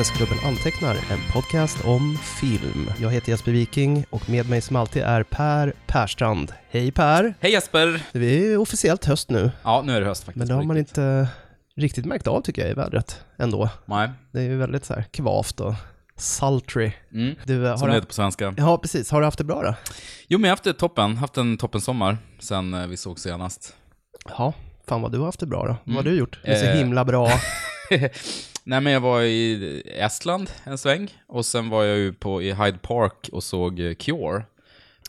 Intresseklubben Antecknar, en podcast om film. Jag heter Jesper Viking och med mig som alltid är Per Perstrand. Hej Per! Hej Jesper! Det är officiellt höst nu, Ja, nu är det höst faktiskt. men det har man riktigt. inte riktigt märkt av tycker jag i vädret ändå. Nej. Det är ju väldigt så här kvavt och sultry. Mm. Du, har Som det heter på svenska. Ja, precis. Har du haft det bra då? Jo, men jag har haft det toppen. Haft en toppen sommar sen eh, vi såg senast. Ja, fan vad du har haft det bra då. Vad har Mm. du gjort? Det är så Eh. himla bra. Nej, men jag var i Estland en sväng och sen var jag ju på, i Hyde Park och såg eh, Cure.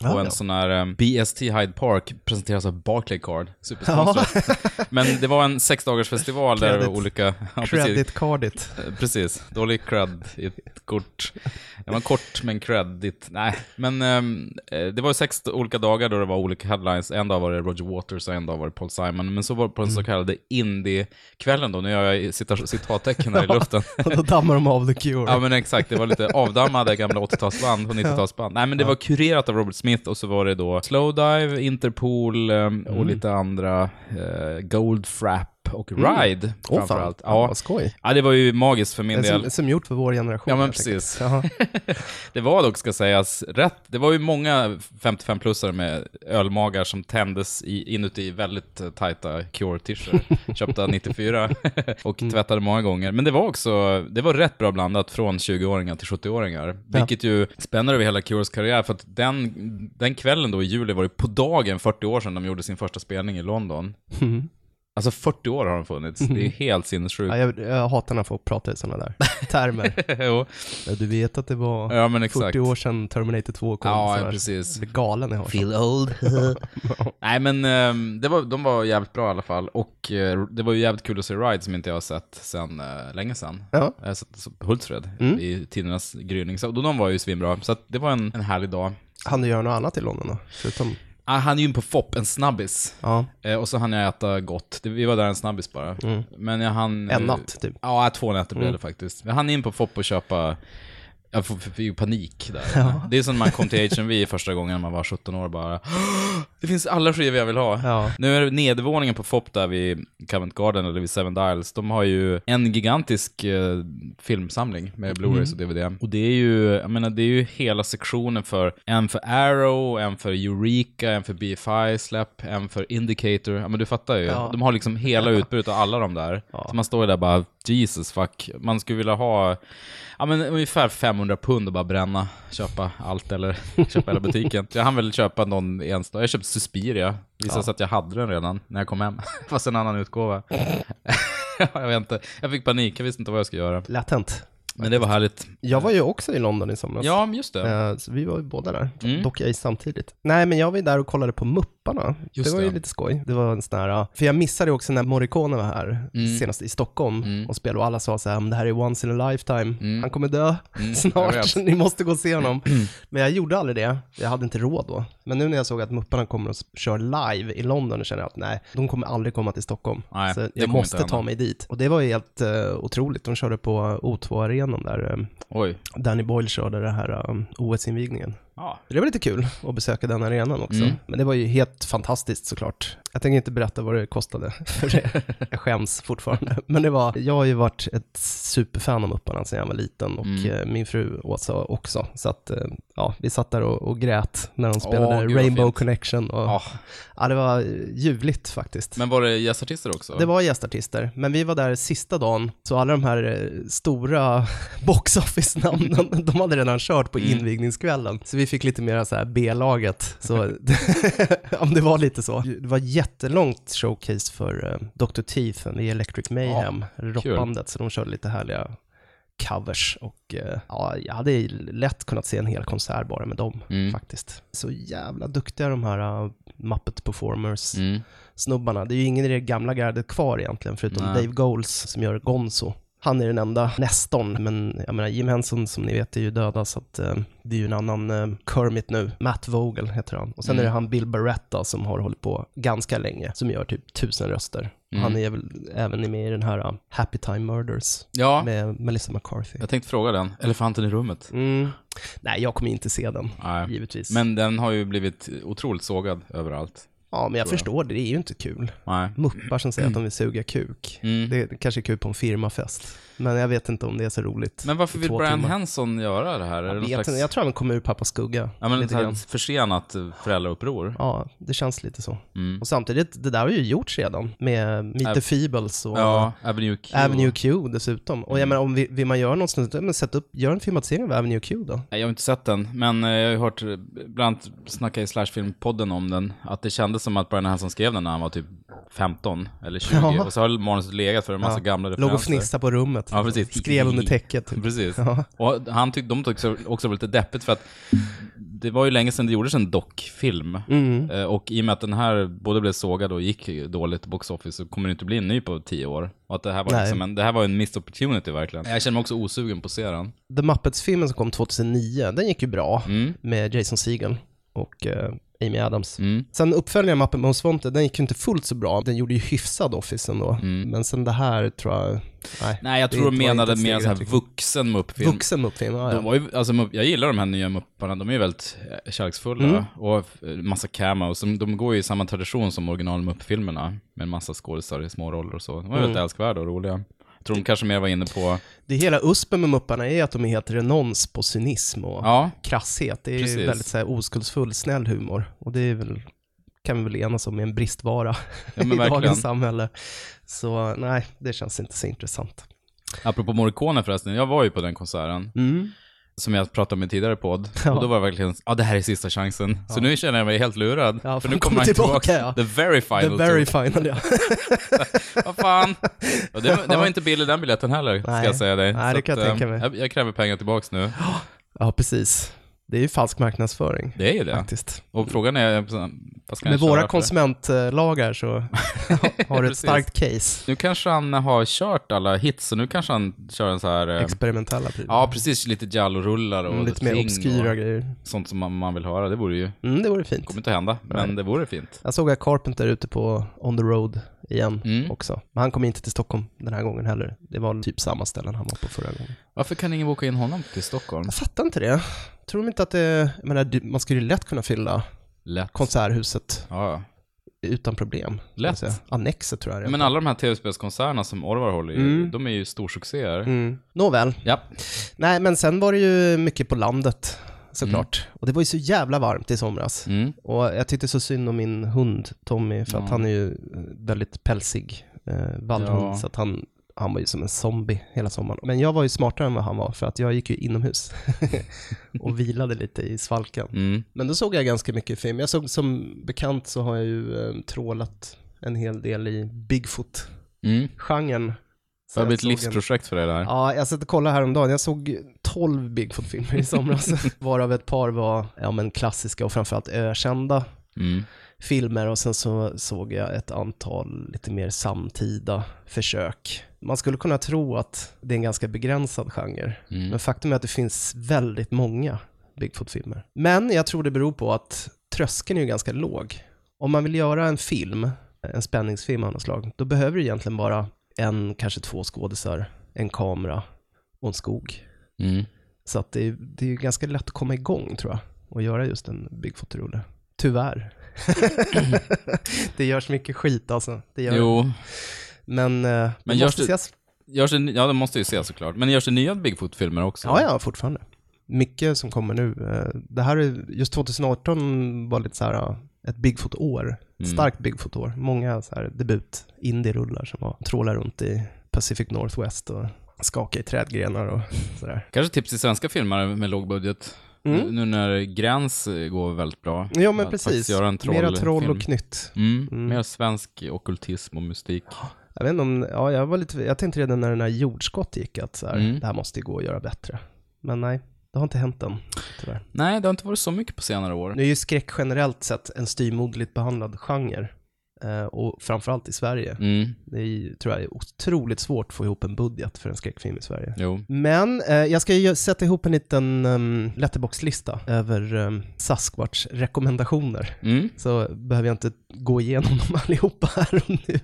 På Ja, en ja. sån här eh, BST Hyde Park presenteras av Barclaycard. Supersponsrat. Men det var en sexdagars festival där Credit. olika... Ja, precis. Credit cardet. Eh, Precis, dålig cred i ett kort. Det var kort men credit. Nej, men ehm, eh, det var ju sex olika dagar då det var olika headlines. En dag var det Roger Waters och en dag var det Paul Simon. Men så var det på den så kallade indie-kvällen då, nu gör jag cita- citattecken här i luften. Och då dammar de av The Cure. Ja men exakt, det var lite avdammade gamla 80-talsband och 90-talsband. Nej men det var kurerat av Robert Smith och så var det då Slowdive, Interpol ehm, och lite andra, eh, Och Ride Åh framförallt. fan, ja. vad skoj. Ja, det var ju magiskt för min En del. som, som gjort för vår generation. Ja, men precis. Det var dock, ska sägas, rätt. Det var ju många 55-plussare med ölmagar som tändes i, inuti väldigt eh, tajta Cure-t-shirts, köpta 94 och tvättade många gånger. Men det var också, det var rätt bra blandat från 20-åringar till 70-åringar. Vilket ju spänner över hela Cures karriär, för att den, den kvällen då i juli var det på dagen 40 år sedan de gjorde sin första spelning i London. Mhm. Alltså 40 år har de funnits, det är helt sinnessjukt. Ja, jag, jag hatar när folk pratar i sådana där termer. Jo. Ja, du vet att det var Ja, men exakt. 40 år sedan Terminator 2 kom. Ja, sådär. precis. Jag blir galen när jag hör sånt. old. Nej men ehm, det var, de var jävligt bra i alla fall. Och eh, det var ju jävligt kul att se Ride som inte jag har sett sen uh, länge sedan. Ja. Jag så- på Hultsfred Mm. i tidernas gryning. Så de var ju svinbra. Så det var en, en härlig dag. Han du göra något annat i London då? Förutom, Ah, han är ju in på FOP, en snabbis. ja, Eh, och så hann jag äta gott. Det, vi var där en snabbis bara. Mm. Men jag hann... en natt typ. Ja, två nätter blev Mm. det faktiskt. Jag hann in på FOP och köpa jag fick ju panik där. Det är som när man kom till HMV första gången när man var 17 år bara. Det finns alla skivor jag vill ha. Ja. Nu är det nedervåningen på FOP där vid Covent Garden eller vid Seven Dials. De har ju en gigantisk eh, filmsamling med Blu-rays och DVD. Och det är ju, jag menar, det är ju hela sektionen för en för Arrow, en för Eureka, en för BFI-släpp, en för Indicator. Ja men du fattar ju. Ja. De har liksom hela utbudet av alla de där. Ja. Så man står ju där bara, Jesus fuck. Man skulle vilja ha, ja men ungefär 500 pund och bara bränna, köpa allt eller köpa hela butiken. Jag hann väl köpa någon enstaka, jag köpte Suspiria. Visade Ja. sig att jag hade den redan när jag kom hem, fast en annan utgåva. jag vet inte, jag fick panik, jag visste inte vad jag skulle göra. Lätt hänt. Men det var härligt. Jag var ju också i London i somras. Ja, just det. Eh, Så vi var ju båda där, Mm. dock ej samtidigt. Nej, men jag var ju där och kollade på Mupparna. Just det var ju det. lite skoj. Det var en sån här, för jag missade ju också när Morricone var här, Mm. senast i Stockholm, Mm. och spelade och alla sa så här, "Men det här är once in a lifetime, Mm. han kommer dö Mm, snart, ni måste gå och se honom. men jag gjorde aldrig det, jag hade inte råd då. Men nu när jag såg att Mupparna kommer och kör live i London, då känner jag att nej, de kommer aldrig komma till Stockholm. Nej, så jag måste ta hända. mig dit. Och det var ju helt uh, otroligt, de körde på O2-arenan där, eh, Oj. Danny Boyle körde det här um, OS-invigningen. Ja. Det var lite kul att besöka den arenan också. Mm. Men det var ju helt fantastiskt såklart. Jag tänker inte berätta vad det kostade, för det, jag skäms fortfarande. Men det var, jag har ju varit ett superfan av Mupparna sedan jag var liten och Mm. eh, min fru Åsa också. Så att, eh, ja, vi satt där och, och grät när de spelade vad Rainbow fint. Connection. Och, Ja. ja, det var ljuvligt faktiskt. Men var det gästartister också? Det var gästartister, men vi var där sista dagen, så alla de här eh, stora box office-namnen, de hade redan kört på Mm. invigningskvällen. Så vi fick lite mer så här B-laget. Så om det var lite så. Det var jättelångt showcase för uh, Dr. Teeth i Electric Mayhem, rockbandet, så de körde lite härliga covers och eh, ja, jag hade lätt kunnat se en hel konsert bara med dem Mm. faktiskt. Så jävla duktiga de här uh, Muppet Performers Mm. snubbarna. Det är ju ingen i det gamla gardet kvar egentligen, förutom Nej. Dave Goles som gör Gonzo. Han är den enda nästorn, men jag menar Jim Henson som ni vet är ju döda så att eh, det är ju en annan eh, Kermit nu. Matt Vogel heter han. Och sen Mm. är det han Bill Barretta som har hållit på ganska länge, som gör typ tusen röster. Mm. Han är väl även med i den här uh, Happy Time Murders Ja, med Melissa McCarthy. jag tänkte fråga den. Elefanten i rummet. Mm. Nej, jag kommer inte se den, Nej. givetvis. Men den har ju blivit otroligt sågad överallt. Ja, men jag förstår det. Det är ju inte kul. Nej. Muppar som säger att de vill suga kuk. Mm. Det kanske är kul på en firmafest. Men jag vet inte om det är så roligt. Men varför vill Brian timmar. Henson göra det här? Jag, vet slags... inte. jag tror han kommer ur pappas skugga. Ja, men lite grann. försenat föräldrauppror. Ja, det känns lite så. Mm. Och samtidigt, det där har ju gjorts redan med Meet Ab- the Feebles och Ja, Avenue Q. Avenue Q dessutom. Och jag Mm. menar, om vi, vill man göra något sånt, men sätt upp, gör en filmatisering av Avenue Q då. Nej, Jag har inte sett den, men eh, jag har hört, eh, bland annat snacka i Slashfilm-podden om den, att det kändes som att Brian Henson skrev den när han var typ 15 eller 20, Ja. och så har manuset legat för en massa Ja. gamla Låg referenser. och fnissade på rummet. Ja, precis. Skrev under täcket. Typ. Precis. Ja. Och han tyckte, de tyckte också, också var lite deppigt för att det var ju länge sedan det gjordes en dockfilm. Mm. Eh, Och i och med att den här både blev sågad och gick dåligt box office så kommer det inte bli en ny på tio år. Och att det här var, Nej. liksom en, det här var en missed opportunity verkligen. Jag känner mig också osugen på att se den. The Muppets-filmen som kom 2009, den gick ju bra Mm. med Jason Segel och eh, Amy Adams. Mm. Sen uppföljaren Muppet Most Wanted, den gick ju inte fullt så bra. Den gjorde ju hyfsad Office ändå. Mm. Men sen det här tror jag, nej. Nej, jag tror de menade mer en sån här vuxen muppfilm. Vuxen Muppfilm, ja, De ja. var ju, alltså, jag gillar de här nya mupparna, de är ju väldigt eh, kärleksfulla Mm. och eh, massa cameos. De, de går ju i samma tradition som original muppfilmerna med en massa skådisar i små roller och så. De var Mm. väldigt älskvärda och roliga. Jag tror de kanske mer var inne på, Det hela uspen med Mupparna är att de är helt renons på cynism och ja, krasshet. Det är Precis. väldigt så här, oskuldsfull, snäll humor. Och det är väl, kan vi väl enas om, är en bristvara ja i verkligen. dagens samhälle. Så nej, det känns inte så intressant. Apropå Morricone förresten, jag var ju på den konserten. Mm. Som jag pratade om i tidigare podd. Ja. Och då var det verkligen, ja det här är sista chansen. Så nu känner jag mig helt lurad. Ja, för nu kommer han tillbaka, tillbaka. ja. The very final The very tour. final, ja. Vad fan. Och det, det var inte billig den biljetten heller, ska Nej. jag säga dig. Nej, Så det kan jag att, tänka eh, mig. Jag, jag kräver pengar tillbaks nu. Ja, precis. Det är ju falsk marknadsföring. Det är ju det. Faktiskt. Och frågan är, vad ska Med våra konsumentlagar så har du ett starkt case. Nu kanske han har kört alla hits, så nu kanske han kör en så här... eh, Experimentella prylar. Ja, precis. Lite Jallo-rullar och Mm, lite mer obskyra grejer. sånt som man, man vill höra. Det vore ju... Mm, det vore fint. kommer inte att hända, men Nej. det vore fint. Jag såg att Carpenter ute på On the Road igen Mm. också. Men han kom inte till Stockholm den här gången heller. Det var typ samma ställen han var på förra gången. Varför kan ingen boka in honom till Stockholm? Jag fattar inte det. Tror de inte att det, jag menar, man skulle ju lätt kunna fylla Lätt. Konserthuset Ja, ja. utan problem. Lätt. säga. Annexet tror jag det är. Men alla de här tv-spelskoncernerna som Orvar håller Mm. de är ju storsuccéer. Mm. Nåväl. Ja. Nej, men sen var det ju mycket på landet såklart. Och det var ju så jävla varmt i somras. Mm. Och jag tyckte så synd om min hund Tommy, för att Ja. han är ju väldigt pälsig eh, vallhund, Ja. så att han, han var ju som en zombie hela sommaren. Men jag var ju smartare än vad han var, för att jag gick ju inomhus och vilade lite i svalkan. Mm. Men då såg jag ganska mycket film. Jag såg som bekant så har jag ju eh, trålat en hel del i Bigfoot-genren. Mm. Så Det har blivit ett såg en- livsprojekt för dig där. Ja, jag satt och kollade häromdagen. Jag såg 12 Bigfoot-filmer i somras, varav ett par var ja, men klassiska och framförallt ökända Mm. filmer och sen så såg jag ett antal lite mer samtida försök. Man skulle kunna tro att det är en ganska begränsad genre, Mm. men faktum är att det finns väldigt många Bigfoot-filmer. Men jag tror det beror på att tröskeln är ju ganska låg. Om man vill göra en film, en spänningsfilm av något slag, då behöver du egentligen bara en, kanske två skådisar, en kamera och en skog. Mm. Så att det är, det är ganska lätt att komma igång tror jag och göra just en Bigfoot-rulle. Tyvärr. det görs mycket skit alltså. Det gör Jo, Men, eh, Men görs måste det- ses. görs det, ja det måste ju se såklart. Men görs det nya Bigfoot-filmer också? Ja, ja, fortfarande. Mycket som kommer nu. Eh, Det här är, just 2018 var lite så här ett Bigfoot-år. Mm. Starkt Bigfoot-år. Många så här debut indie-rullar som var trålar runt i Pacific Northwest och skaka i trädgrenar och sådär. Kanske tips till svenska filmer med låg budget. Mm. Nu, när Gräns eh, går väldigt bra. Ja, men precis. Göra en troll Mera troll och knytt. Mm. Mm. Mer svensk ockultism och mystik. Jag vet inte om, ja, jag var lite, jag tänkte redan när den här jordskott gick att så här, Mm. det här måste ju gå att göra bättre. Men nej, det har inte hänt än, tyvärr. Nej, det har inte varit så mycket på senare år. Nu är ju skräck generellt sett en styrmodligt behandlad genre. Eh, och framförallt i Sverige. Mm. Det är, tror jag är otroligt svårt att få ihop en budget för en skräckfilm i Sverige. Jo. Men eh, jag ska ju sätta ihop en liten um, letterboxlista över um, Sasquatch-rekommendationer. Mm. Så behöver jag inte gå igenom dem allihopa här och nu.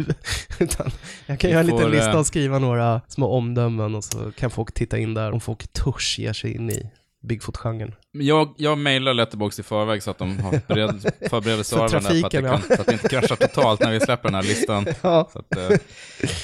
Utan jag kan Vi göra en liten får, lista eh, och skriva några små omdömen och så kan folk titta in där om folk törs ge sig in i Bigfoot-genren. Jag, jag mailar Letterbox i förväg så att de har bered, där för att, det trafiken, kan, så att det inte kraschar totalt när vi släpper den här listan. Ja, Så att, eh,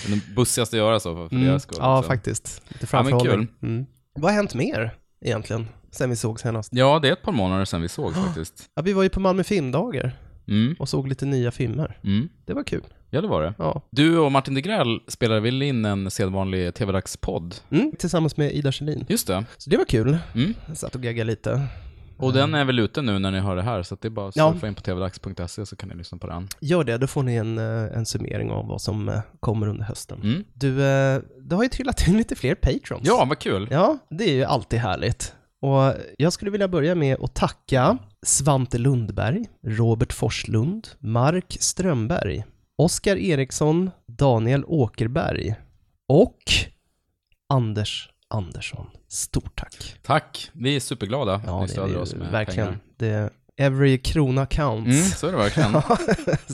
det bussigaste att göra så för, för mm. deras skull. ja också. faktiskt. Lite Ja, framförhållning. Mm. Vad har hänt mer egentligen, sen vi såg senast? Ja, det är ett par månader sedan vi såg faktiskt. Ja, vi var ju på Malmö filmdagar Mm, och såg lite nya filmer. mm. Det var kul. Ja, det var det. Ja. Du och Martin Degrell spelade väl in en sedvanlig TV-dagspodd? Mm, tillsammans med Ida Kjellin. Just det. Så det var kul. Mm. Jag satt och gaggade lite. Och den är väl ute nu när ni hör det här, så det är bara att Ja. surfa in på tvdags.se så kan ni lyssna på den. Gör det, då får ni en, eh, en summering av vad som eh, kommer under hösten. Mm. Du, eh, det har ju trillat in lite fler patrons. Ja, vad kul. Ja, det är ju alltid härligt. Och jag skulle vilja börja med att tacka Svante Lundberg, Robert Forslund, Mark Strömberg, Oskar Eriksson, Daniel Åkerberg och Anders Andersson. Stort tack. Tack. Vi är superglada att Ja, ni är stödjer vi oss med verkligen. pengar. Det, every krona counts. Mm, så är det verkligen. Ja,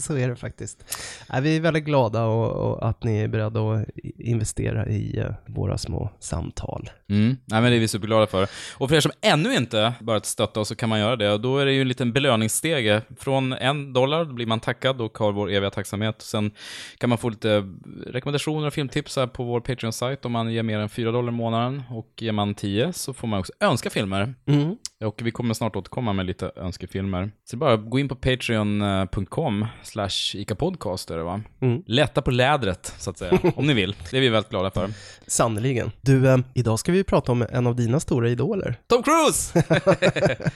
så är det faktiskt. Nej, vi är väldigt glada och, och att ni är beredda att investera i eh, våra små samtal. Mm. Nej, men det är vi superglada för. Och för er som ännu inte börjat stötta oss så kan man göra det. Och då är det ju en liten belöningsstege. Från en dollar blir man tackad och har vår eviga tacksamhet. Sen kan man få lite rekommendationer och filmtips här på vår Patreon-sajt om man ger mer än 4 dollar i månaden. Och ger man 10 så får man också önska filmer. Mm. Och vi kommer snart återkomma med lite önskefilmer. Så det är bara att gå in på patreon.com slash icapodcast är det va? Mm. Lätta på lädret, så att säga, om ni vill. Det är vi väldigt glada för. Sannerligen. Du, eh, idag ska vi prata om en av dina stora idoler. Tom Cruise!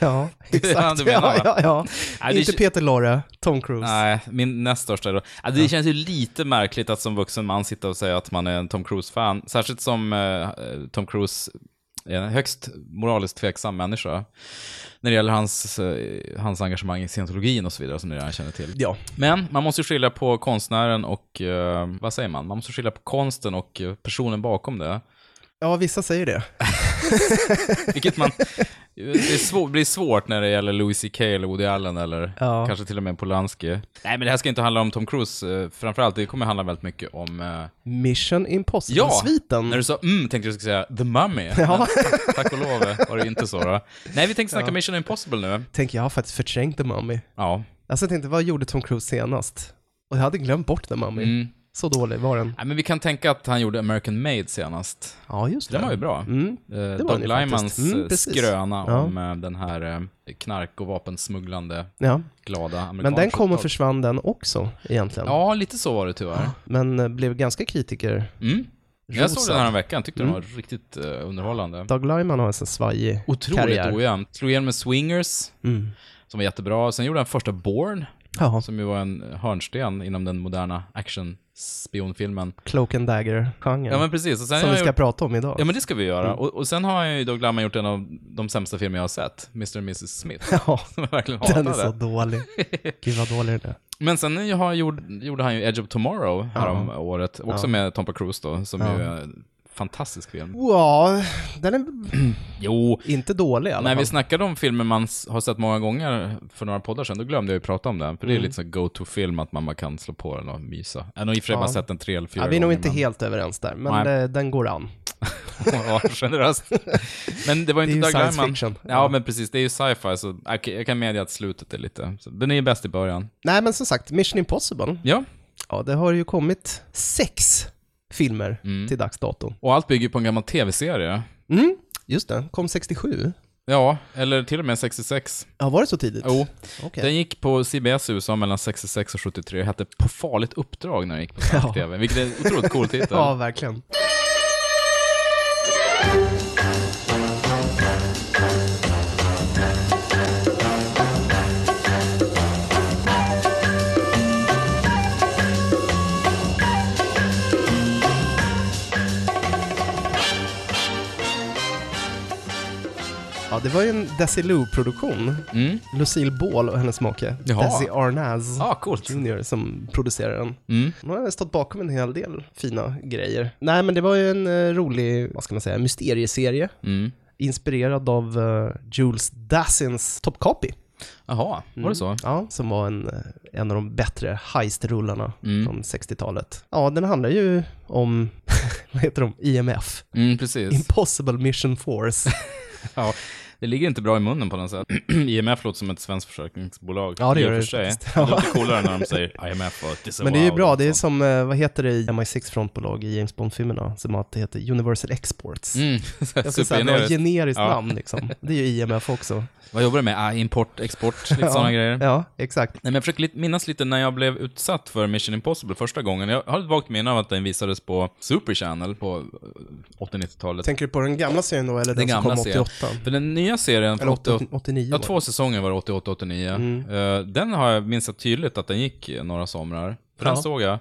Ja, exakt. menar, ja, ja, ja. Nej, det Inte k- Peter Lorre, Tom Cruise. Nej, min näst största då. Ja, det känns ju lite märkligt att som vuxen man sitta och säga att man är en Tom Cruise-fan. Särskilt som eh, Tom Cruise är en högst moraliskt tveksam människa. När det gäller hans, eh, hans engagemang i scientologin och så vidare, som ni redan känner till. Ja, Men man måste ju skilja på konstnären och, eh, vad säger man? Man måste skilja på konsten och eh, personen bakom det. ja vissa säger det. Vilket man... Det svår, blir svårt när det gäller Louis CK eller Woody Allen eller Ja. kanske till och med Polanski. Nej, men det här ska inte handla om Tom Cruise eh, framförallt. Det kommer handla väldigt mycket om... eh, Mission Impossible-sviten. När du sa mm tänkte jag skulle säga The Mummy. Ja. Men Tack och lov var det inte så då. Nej, vi tänkte snacka Ja. Mission Impossible nu. Tänker jag har faktiskt förträngt The Mummy. Ja. Alltså jag tänkte, vad gjorde Tom Cruise senast? Och jag hade glömt bort The Mummy. Mm. Så dålig var den. Nej, men vi kan tänka att han gjorde American Made senast. Ja, just det. Den var ju bra. Mm. Eh, Doug Lymans. Mm, eh, skröna Ja. om eh, den här eh, knark och vapensmugglande, Ja, glada men amerikanska den kom och försvann den också egentligen. Ja, lite så var det tyvärr. Men eh, blev ganska kritiker. Mm. Jag såg Rosad. den här veckan, tyckte Mm. den var riktigt eh, underhållande. Doug Lyman har en sån svajig Otroligt karriär. ojämnt. Slog igen med Swingers, Mm. som var jättebra. Sen gjorde han första Bourne, Ja, som ju var en hörnsten inom den moderna action-spionfilmen. Cloak and Dagger-genren. Ja men precis. Och sen som vi jag ska gjort... prata om idag. Ja men det ska vi göra. Mm. Och, och sen har ju Doug Lyman gjort en av de sämsta filmer jag har sett, Mr. and Mrs. Smith. Ja, Som jag verkligen den är hatade. så dålig. Gud vad dålig den är. Men sen har, gjorde, gjorde han ju Edge of Tomorrow härom året, också Ja. med Tom Cruise då, som Ja. ju är fantastisk film. Ja, den är Jo, inte dålig i alla när fall. vi snackade om filmer man har sett många gånger för några poddar sedan, då glömde jag ju prata om den. För det är Mm. lite så go-to-film att man bara kan slå på den och mysa. Har nog i och för sig Ja. sett den tre eller fyra Ja, vi är nog inte men- helt överens där, men det, den går an. Ja, generöst. Men det var är inte ju Doug science Lyman. fiction. Ja, men precis. Det är ju sci-fi, så okej, jag kan medge att slutet är lite... Så den är ju bäst i början. Nej, men som sagt, Mission Impossible. Ja, Ja, det har ju kommit sex filmer Mm. till dags dato. och allt bygger på en gammal tv-serie. Mm, just det. Kom 67. Ja, eller till och med 66. Ja, var det så tidigt? Jo, Okej. den gick på CBS i USA mellan 66 och 73. Hette På farligt uppdrag när den gick på svensk Ja. tv, vilket är en otroligt cool titel. Ja, verkligen. Ja, det var ju en Desilu-produktion. Mm. Lucille Ball och hennes make, Jaha. Desi Arnaz Ja, coolt. Som producerar den. Mm. Hon har stått bakom en hel del fina grejer. Nej, men det var ju en eh, rolig, vad ska man säga, mysterieserie. Mm. Inspirerad av eh, Jules Dassins Top Copy. Jaha, var det så? Mm. Ja, som var en, eh, en av de bättre heist-rullarna Mm. från 60-talet. Ja, den handlar ju om, vad heter de, IMF, Mm, precis. Impossible Mission Force. Ja, det ligger inte bra i munnen på något sätt. IMF låter som ett svenskt försäkringsbolag. Ja, det gör det för sig. faktiskt. Det låter coolare när de säger IMF och Disavow. Men det är ju bra, det är sånt. som, eh, vad heter det i MI6 frontbolag i James Bond-filmerna, som att det heter Universal Exports. Mm, Jag ska säga, det generiskt Ja. namn liksom. Det är ju IMF också. Vad jobbar du med? Ah, import, export, lite sådana grejer. Ja, exakt. Nej, men jag försöker minnas lite när jag blev utsatt för Mission Impossible första gången. Jag har ett vagt minne av att den visades på Super Channel på eh, 80-90-talet. Tänker du på den gamla serien då, eller den, Den som kom serien. 88? För den nya serien, Eller från 80, 89 Ja, två säsonger var det 88-89. Mm. Eh, den har jag minns jag tydligt att den gick några somrar. För Ja. den såg jag.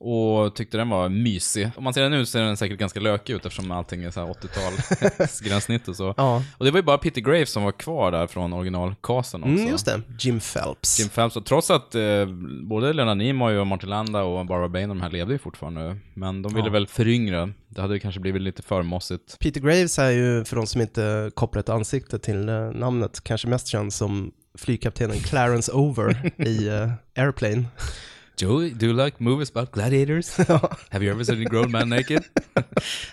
Och tyckte den var mysig. Om man ser den nu ser den säkert ganska lökig ut eftersom allting är så här 80-tal gränssnitt och så. Ja, Och det var ju bara Peter Graves som var kvar där från originalcasten också. mm, just det. Jim Phelps. Jim Phelps, och trots att eh, både Leonard Nimoy och Martin Landa och Barbara Bain och de här levde ju fortfarande. Men de ville Ja. väl föryngra. Det hade kanske blivit lite för mossigt. Peter Graves är ju, för de som inte kopplar ett ansikte till eh, namnet, kanske mest känd som flygkaptenen Clarence Over i eh, Airplane. Joey, do you like movies about gladiators? Have you ever seen a grown man naked?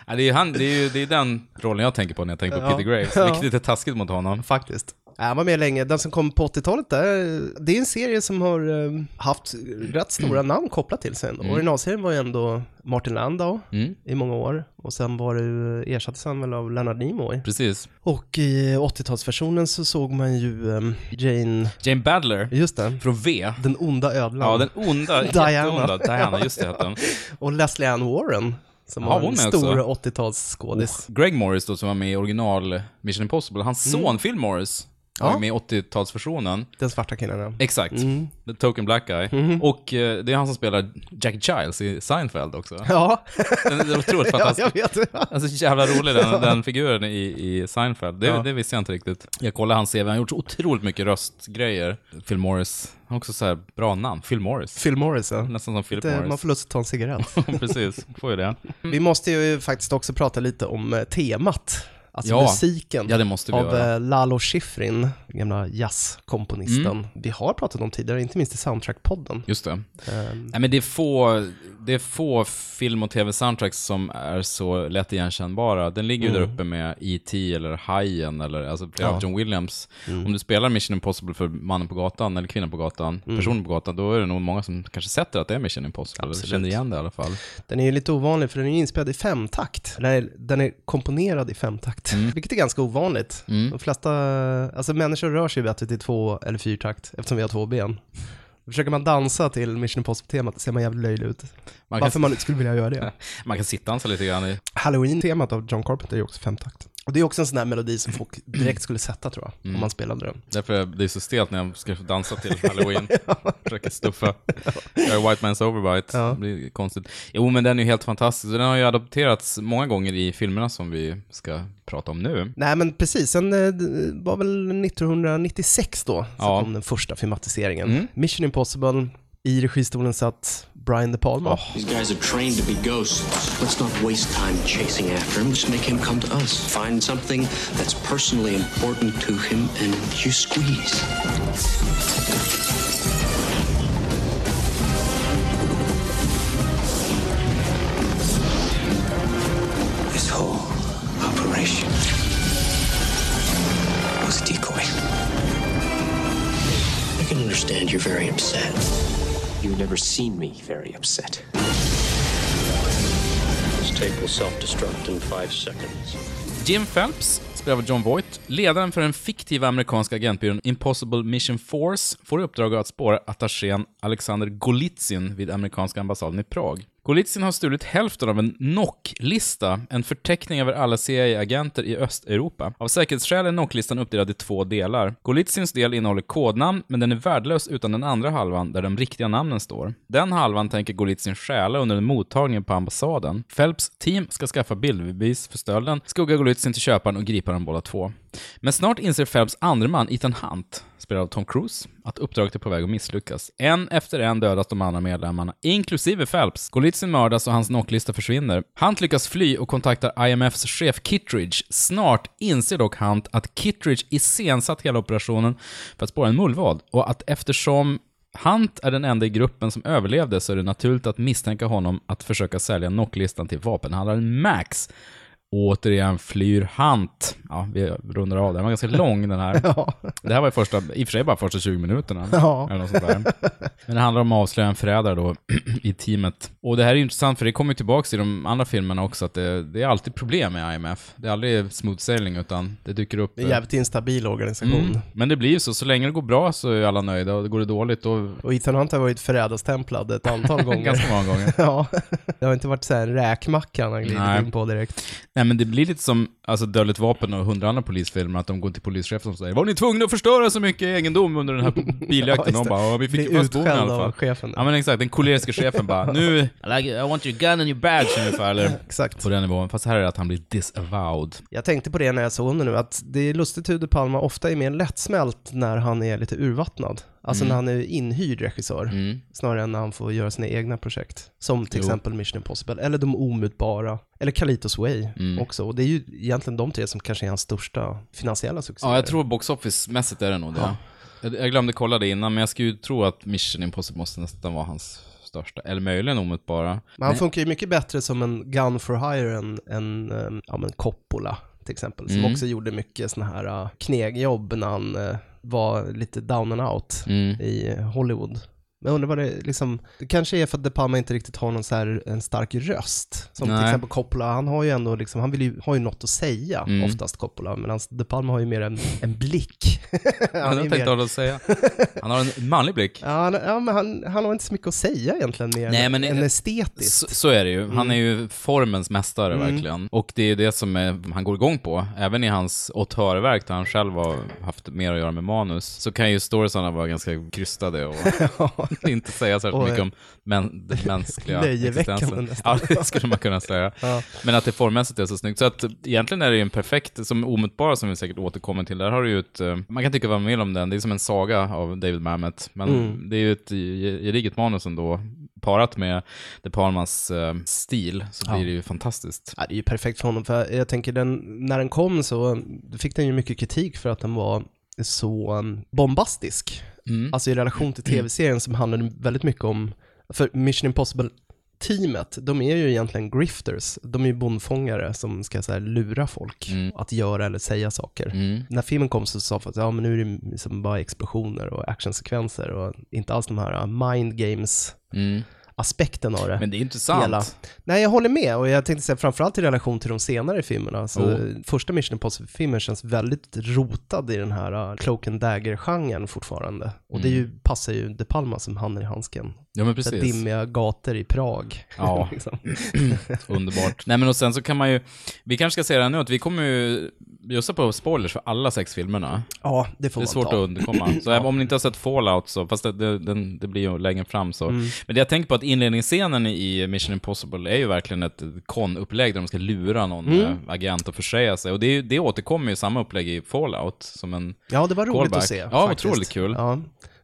ja, det, är ju han, det, är ju, det är den rollen jag tänker på när jag tänker på. Peter Graves, vilket är lite taskigt mot honom. Faktiskt. Han var med länge. Den som kom på 80-talet, där, det är en serie som har eh, haft rätt stora namn kopplat till sig. Mm. Originalserien var ju ändå Martin Landau Mm, i många år. Och sen var det ersattes han väl av Leonard Nimoy. precis. Och i 80-talsversionen så såg man ju eh, Jane, Jane Badler, just det, från V. den onda ödlan. Ja, den onda, Diana. Diana, just det hette hon. Och Leslie Ann Warren, som Ja, var en stor 80-talsskådis. Greg Morris då, som var med i original Mission Impossible, hans son Phil Morris var Mm. Ja. med i 80-talsversionen. Den svarta killen, ja. Exakt. Mm. The Token Black Guy. Och eh, det är han som spelar Jackie Giles i Seinfeld också. Ja, Den är otroligt ja fantastisk. jag vet. Alltså jävla rolig den, den figuren i, i Seinfeld. Det, Ja. det visste jag inte riktigt. Jag kollade hans CV, han har gjort så otroligt mycket röstgrejer. Phil Morris. Han har också så här bra namn. Phil Morris. Phil Morris, ja. Nästan som Philip Det, man Morris. får lust att ta en cigarett. Precis, får ju det. Vi måste ju faktiskt också prata lite om eh, temat. Alltså Ja. musiken. Ja, det måste vi av göra. eh, Lalo Schifrin, gamla jazzkomponisten. Mm. Vi har pratat om tidigare, inte minst i Soundtrack-podden. Just det. Ehm, Nej men det är få, det är få film och tv-soundtracks som är så lätt igenkännbara. Den ligger ju Mm. där uppe med E.T. eller Hajen eller alltså flera Ja. Mm. John Williams. Om du spelar Mission Impossible för mannen på gatan eller kvinnan på gatan, Mm. personen på gatan, då är det nog många som kanske sätter att det är Mission Impossible, eller Absolut. känner igen det i alla fall. Den är ju lite ovanlig för den är inspelad i femtakt. Den är, den är komponerad i femtakt, Mm. vilket är ganska ovanligt. Mm. De flesta, alltså människor rör sig bättre till två eller fyrtakt eftersom vi har två ben. Försöker man dansa till Mission Impossible-temat ser man jävligt löjlig ut. Man Varför kan, man inte skulle vilja göra det. man kan sitta dansa lite grann i... Halloween-temat av John Carpenter är ju också femtakt. Och det är också en sån här melodi som folk direkt skulle sätta tror jag, Mm. om man spelade den. Därför är det så stelt när jag ska dansa till Halloween. Försöker stuffa. Jag är White Man's Overbite. Ja. Det blir konstigt. Jo, men den är ju helt fantastisk. Den har ju adopterats många gånger i filmerna som vi ska prata om nu. Nej men precis, sen eh, var väl 1996 då, så Ja. kom den första filmatiseringen. Mm. Mission Impossible, i registolen satt Brian De Palma. Oh. These guys are trained to be ghosts. Let's not waste time chasing after him. Let's make him come to us. Find something that's personally important to him and you squeeze. This whole operation was a decoy. I can understand you're very upset. You've never seen me very upset. This tape will self-destruct in five seconds. Jim Phelps, spelad av John Voight, ledaren för den fiktiva amerikanska agentbyrån Impossible Mission Force, får i uppdrag att spåra attachén Alexander Golitsyn vid amerikanska ambassaden i Prag. Golitsyn har stulit hälften av en NOC-lista, en förteckning över alla CIA-agenter i Östeuropa. Av säkerhetsskäl är NOC-listan uppdelad i två delar. Golitsyns del innehåller kodnamn, men den är värdelös utan den andra halvan, där de riktiga namnen står. Den halvan tänker Golitsyn stjäla under en mottagning på ambassaden. Phelps team ska skaffa bildbevis för stölden, skugga Golitsyn till köparen och gripa dem båda två. Men snart inser Phelps andre man, Ethan Hunt, spelad av Tom Cruise, att uppdraget är på väg att misslyckas. En efter en dödas de andra medlemmarna, inklusive Phelps. Golitsyn mördas och hans knocklista försvinner. Hunt lyckas fly och kontaktar IMFs chef Kittridge. Snart inser dock Hunt att Kittridge iscensatt hela operationen för att spåra en mullvad och att eftersom Hunt är den enda i gruppen som överlevde så är det naturligt att misstänka honom att försöka sälja knocklistan till vapenhandlaren Max. Återigen flyr Hunt. Ja, vi rundar av. Den var ganska lång den här. Ja. Det här var i, första, i och för sig bara första 20 minuterna. Ja. Eller något sånt där. Men det handlar om att avslöja en förrädare då i teamet. Och det här är ju intressant för det kommer ju tillbaka i de andra filmerna också att det, det är alltid problem med IMF. Det är aldrig smooth sailing utan det dyker upp... Det är en jävligt instabil organisation. Mm. Men det blir ju så, så länge det går bra så är alla nöjda och går det dåligt då... Och Ethan Hunt har varit förrädarstämplad ett antal gånger. Ganska många gånger. ja, det har inte varit så här en räkmacka han har glidit in på direkt. Nej men det blir lite som alltså, Dödligt vapen och hundra andra polisfilmer, att de går till polischefen och säger Var ni tvungna att förstöra så mycket egendom under den här biljakten? Ja, och de bara "Ja, vi fick ju fast boven i alla fall. chefen. Ja men exakt, den koleriska chefen bara nu, I, like, I want your gun and your badge ungefär, eller Exakt. på den nivån. Fast här är det att han blir disavowed. Jag tänkte på det när jag såg den nu, att det är lustigt hur De Palma ofta är mer lättsmält när han är lite urvattnad. Alltså Mm. när han är inhyrd regissör, Mm. snarare än när han får göra sina egna projekt. Som till Jo. exempel Mission Impossible, eller De Omutbara, eller Kalitos Way Mm. också. Och det är ju egentligen de tre som kanske är hans största finansiella succéer. Ja, jag tror box office-mässigt är det nog det. Ja. Jag, jag glömde kolla det innan, men jag skulle ju tro att Mission Impossible måste nästan vara hans största. Eller möjligen omutbara. Men han funkar ju mycket bättre som en gun for hire än, än um, ja, men Coppola till exempel, som Mm. också gjorde mycket sådana här uh, knegjobb när han uh, var lite down and out Mm. i Hollywood. Men jag undrar vad det liksom, det kanske är för att De Palma inte riktigt har någon så här, en stark röst. Som till Nej. exempel Coppola, han har ju ändå liksom, han vill ju, har ju något att säga Mm. oftast Coppola, medan De Palma har ju mer en, en blick. Han jag ju tänkte mer, hålla säga. Han har en manlig blick. ja, han, ja, men han, han har inte så mycket att säga egentligen mer Nej, men- än estetiskt. Så, så är det ju. Han är ju formens mästare Mm. verkligen. Och det är det som är, han går igång på. Även i hans auteurverk där han själv har haft mer att göra med manus, så kan ju storiesarna vara ganska krystade och inte säga särskilt mycket om män, den mänskliga existensen. Ja, det skulle man kunna säga. Ja. Men att det formmässigt är så snyggt. Så att egentligen är det ju en perfekt, som omutbara som vi säkert återkommer till, där har du ju ett, eh, man kan tycka vad man vill om den, det är som en saga av David Mamet, men Mm. det är ju ett ge- gediget manus ändå, parat med De Palmas eh, stil, så blir Ja. det ju fantastiskt. Ja, det är ju perfekt för honom, för jag tänker den, när den kom så fick den ju mycket kritik för att den var så um, bombastisk. Mm. Alltså i relation till tv-serien som handlade väldigt mycket om, för Mission Impossible teamet, de är ju egentligen grifters, de är ju bondfångare som ska så här, lura folk Mm. att göra eller säga saker. Mm. När filmen kom så sa folk att ja, men nu är det liksom bara explosioner och actionsekvenser och inte alls de här mind games Mm. Aspekten av det. Men det är intressant. Hela. Nej, jag håller med och jag tänkte säga framförallt i relation till de senare filmerna. Så Oh. Första Mission Impossible-filmen känns väldigt rotad i den här uh, Cloak and Dagger-genren fortfarande. Och det är ju, passar ju De Palma som handen i handsken. Ja men Så precis. dimmiga gator i Prag. Ja. liksom. Underbart. Nej men och sen så kan man ju, vi kanske ska säga det här nu, att vi kommer ju bjussa på spoilers för alla sex filmerna. ja, det får Det är man svårt ta. att undkomma. Så även om ni inte har sett Fallout så, fast det, det, den, det blir ju längre fram så. Mm. Men det jag tänker på att inledningsscenen i Mission Impossible är ju verkligen ett kon-upplägg där de ska lura någon Mm. eh, agent och försäga sig. Och det, det återkommer ju samma upplägg i Fallout som en... Ja, det var roligt Callback. att se. Ja, faktiskt. otroligt kul. Ja,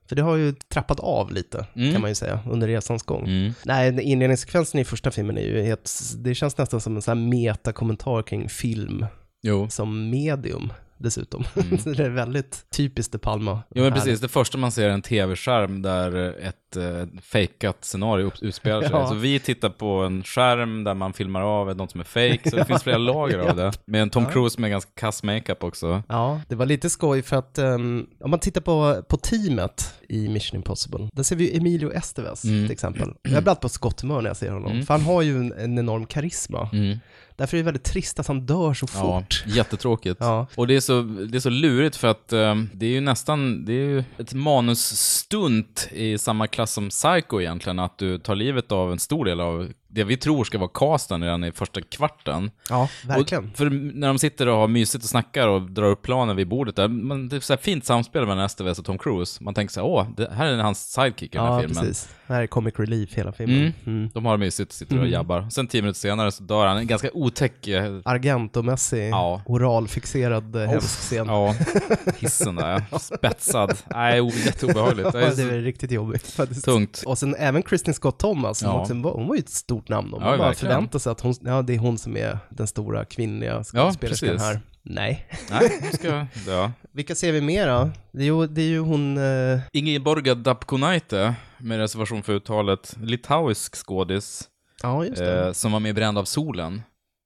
för det har ju trappat av lite, Mm. kan man ju säga, under resans gång. Mm. Nej, inledningssekvensen i första filmen är ju helt, det känns nästan som en sån här metakommentar kring film Jo. som medium dessutom. Så det är väldigt typiskt De Palma. Mm. Jo men precis, det första man ser är en tv-skärm där ett eh, fejkat scenario utspelar sig. Ja. Så vi tittar på en skärm där man filmar av något som är fake, så det finns flera lager av det. Med en Tom Cruise med ganska kass makeup också. Ja, det var lite skoj för att um, om man tittar på, på teamet i Mission Impossible, där ser vi ju Emilio Estevez Mm. till exempel. Jag blir alltid på skotthumör när jag ser honom, Mm. för han har ju en, en enorm karisma. Mm. Därför är det väldigt trist att han dör så Ja, fort. jättetråkigt. Ja. Och det är, så, det är så lurigt för att eh, det är ju nästan, det är ju ett manusstunt i samma klass som Psycho egentligen, att du tar livet av en stor del av det vi tror ska vara casten redan i första kvarten. Ja, verkligen. Och för när de sitter och har mysigt och snackar och drar upp planen vid bordet där, man, det är så här fint samspel mellan STVS och Tom Cruise. Man tänker så här, åh, det här är hans sidekick i den här ja, filmen. precis. Det här är comic relief hela filmen. Mm. De har det mysigt, sitter och jabbar. Sen tio minuter senare så dör han. En ganska otäck... eh, Argentomässig, Ja. oralfixerad eh, hemsk scen. Ja, hissen där. Spetsad. Nej, jätteobehagligt. Det Ja, är det så är riktigt jobbigt faktiskt. tungt. Och sen även Kristin Scott Thomas, Ja. också, hon var ju ett stort namn. Och Ja, man bara verkligen. förväntar sig att hon, ja, det är hon som är den stora kvinnliga Ja, skådespelerskan precis. här. Nej. Nej, ska dö. Vilka ser vi mer då? Det är ju, det är ju hon, eh, Ingeborga Dapkonaite, med reservation för uttalet, litauisk skådis, ja just det. eh, som var med i Bränd av solen.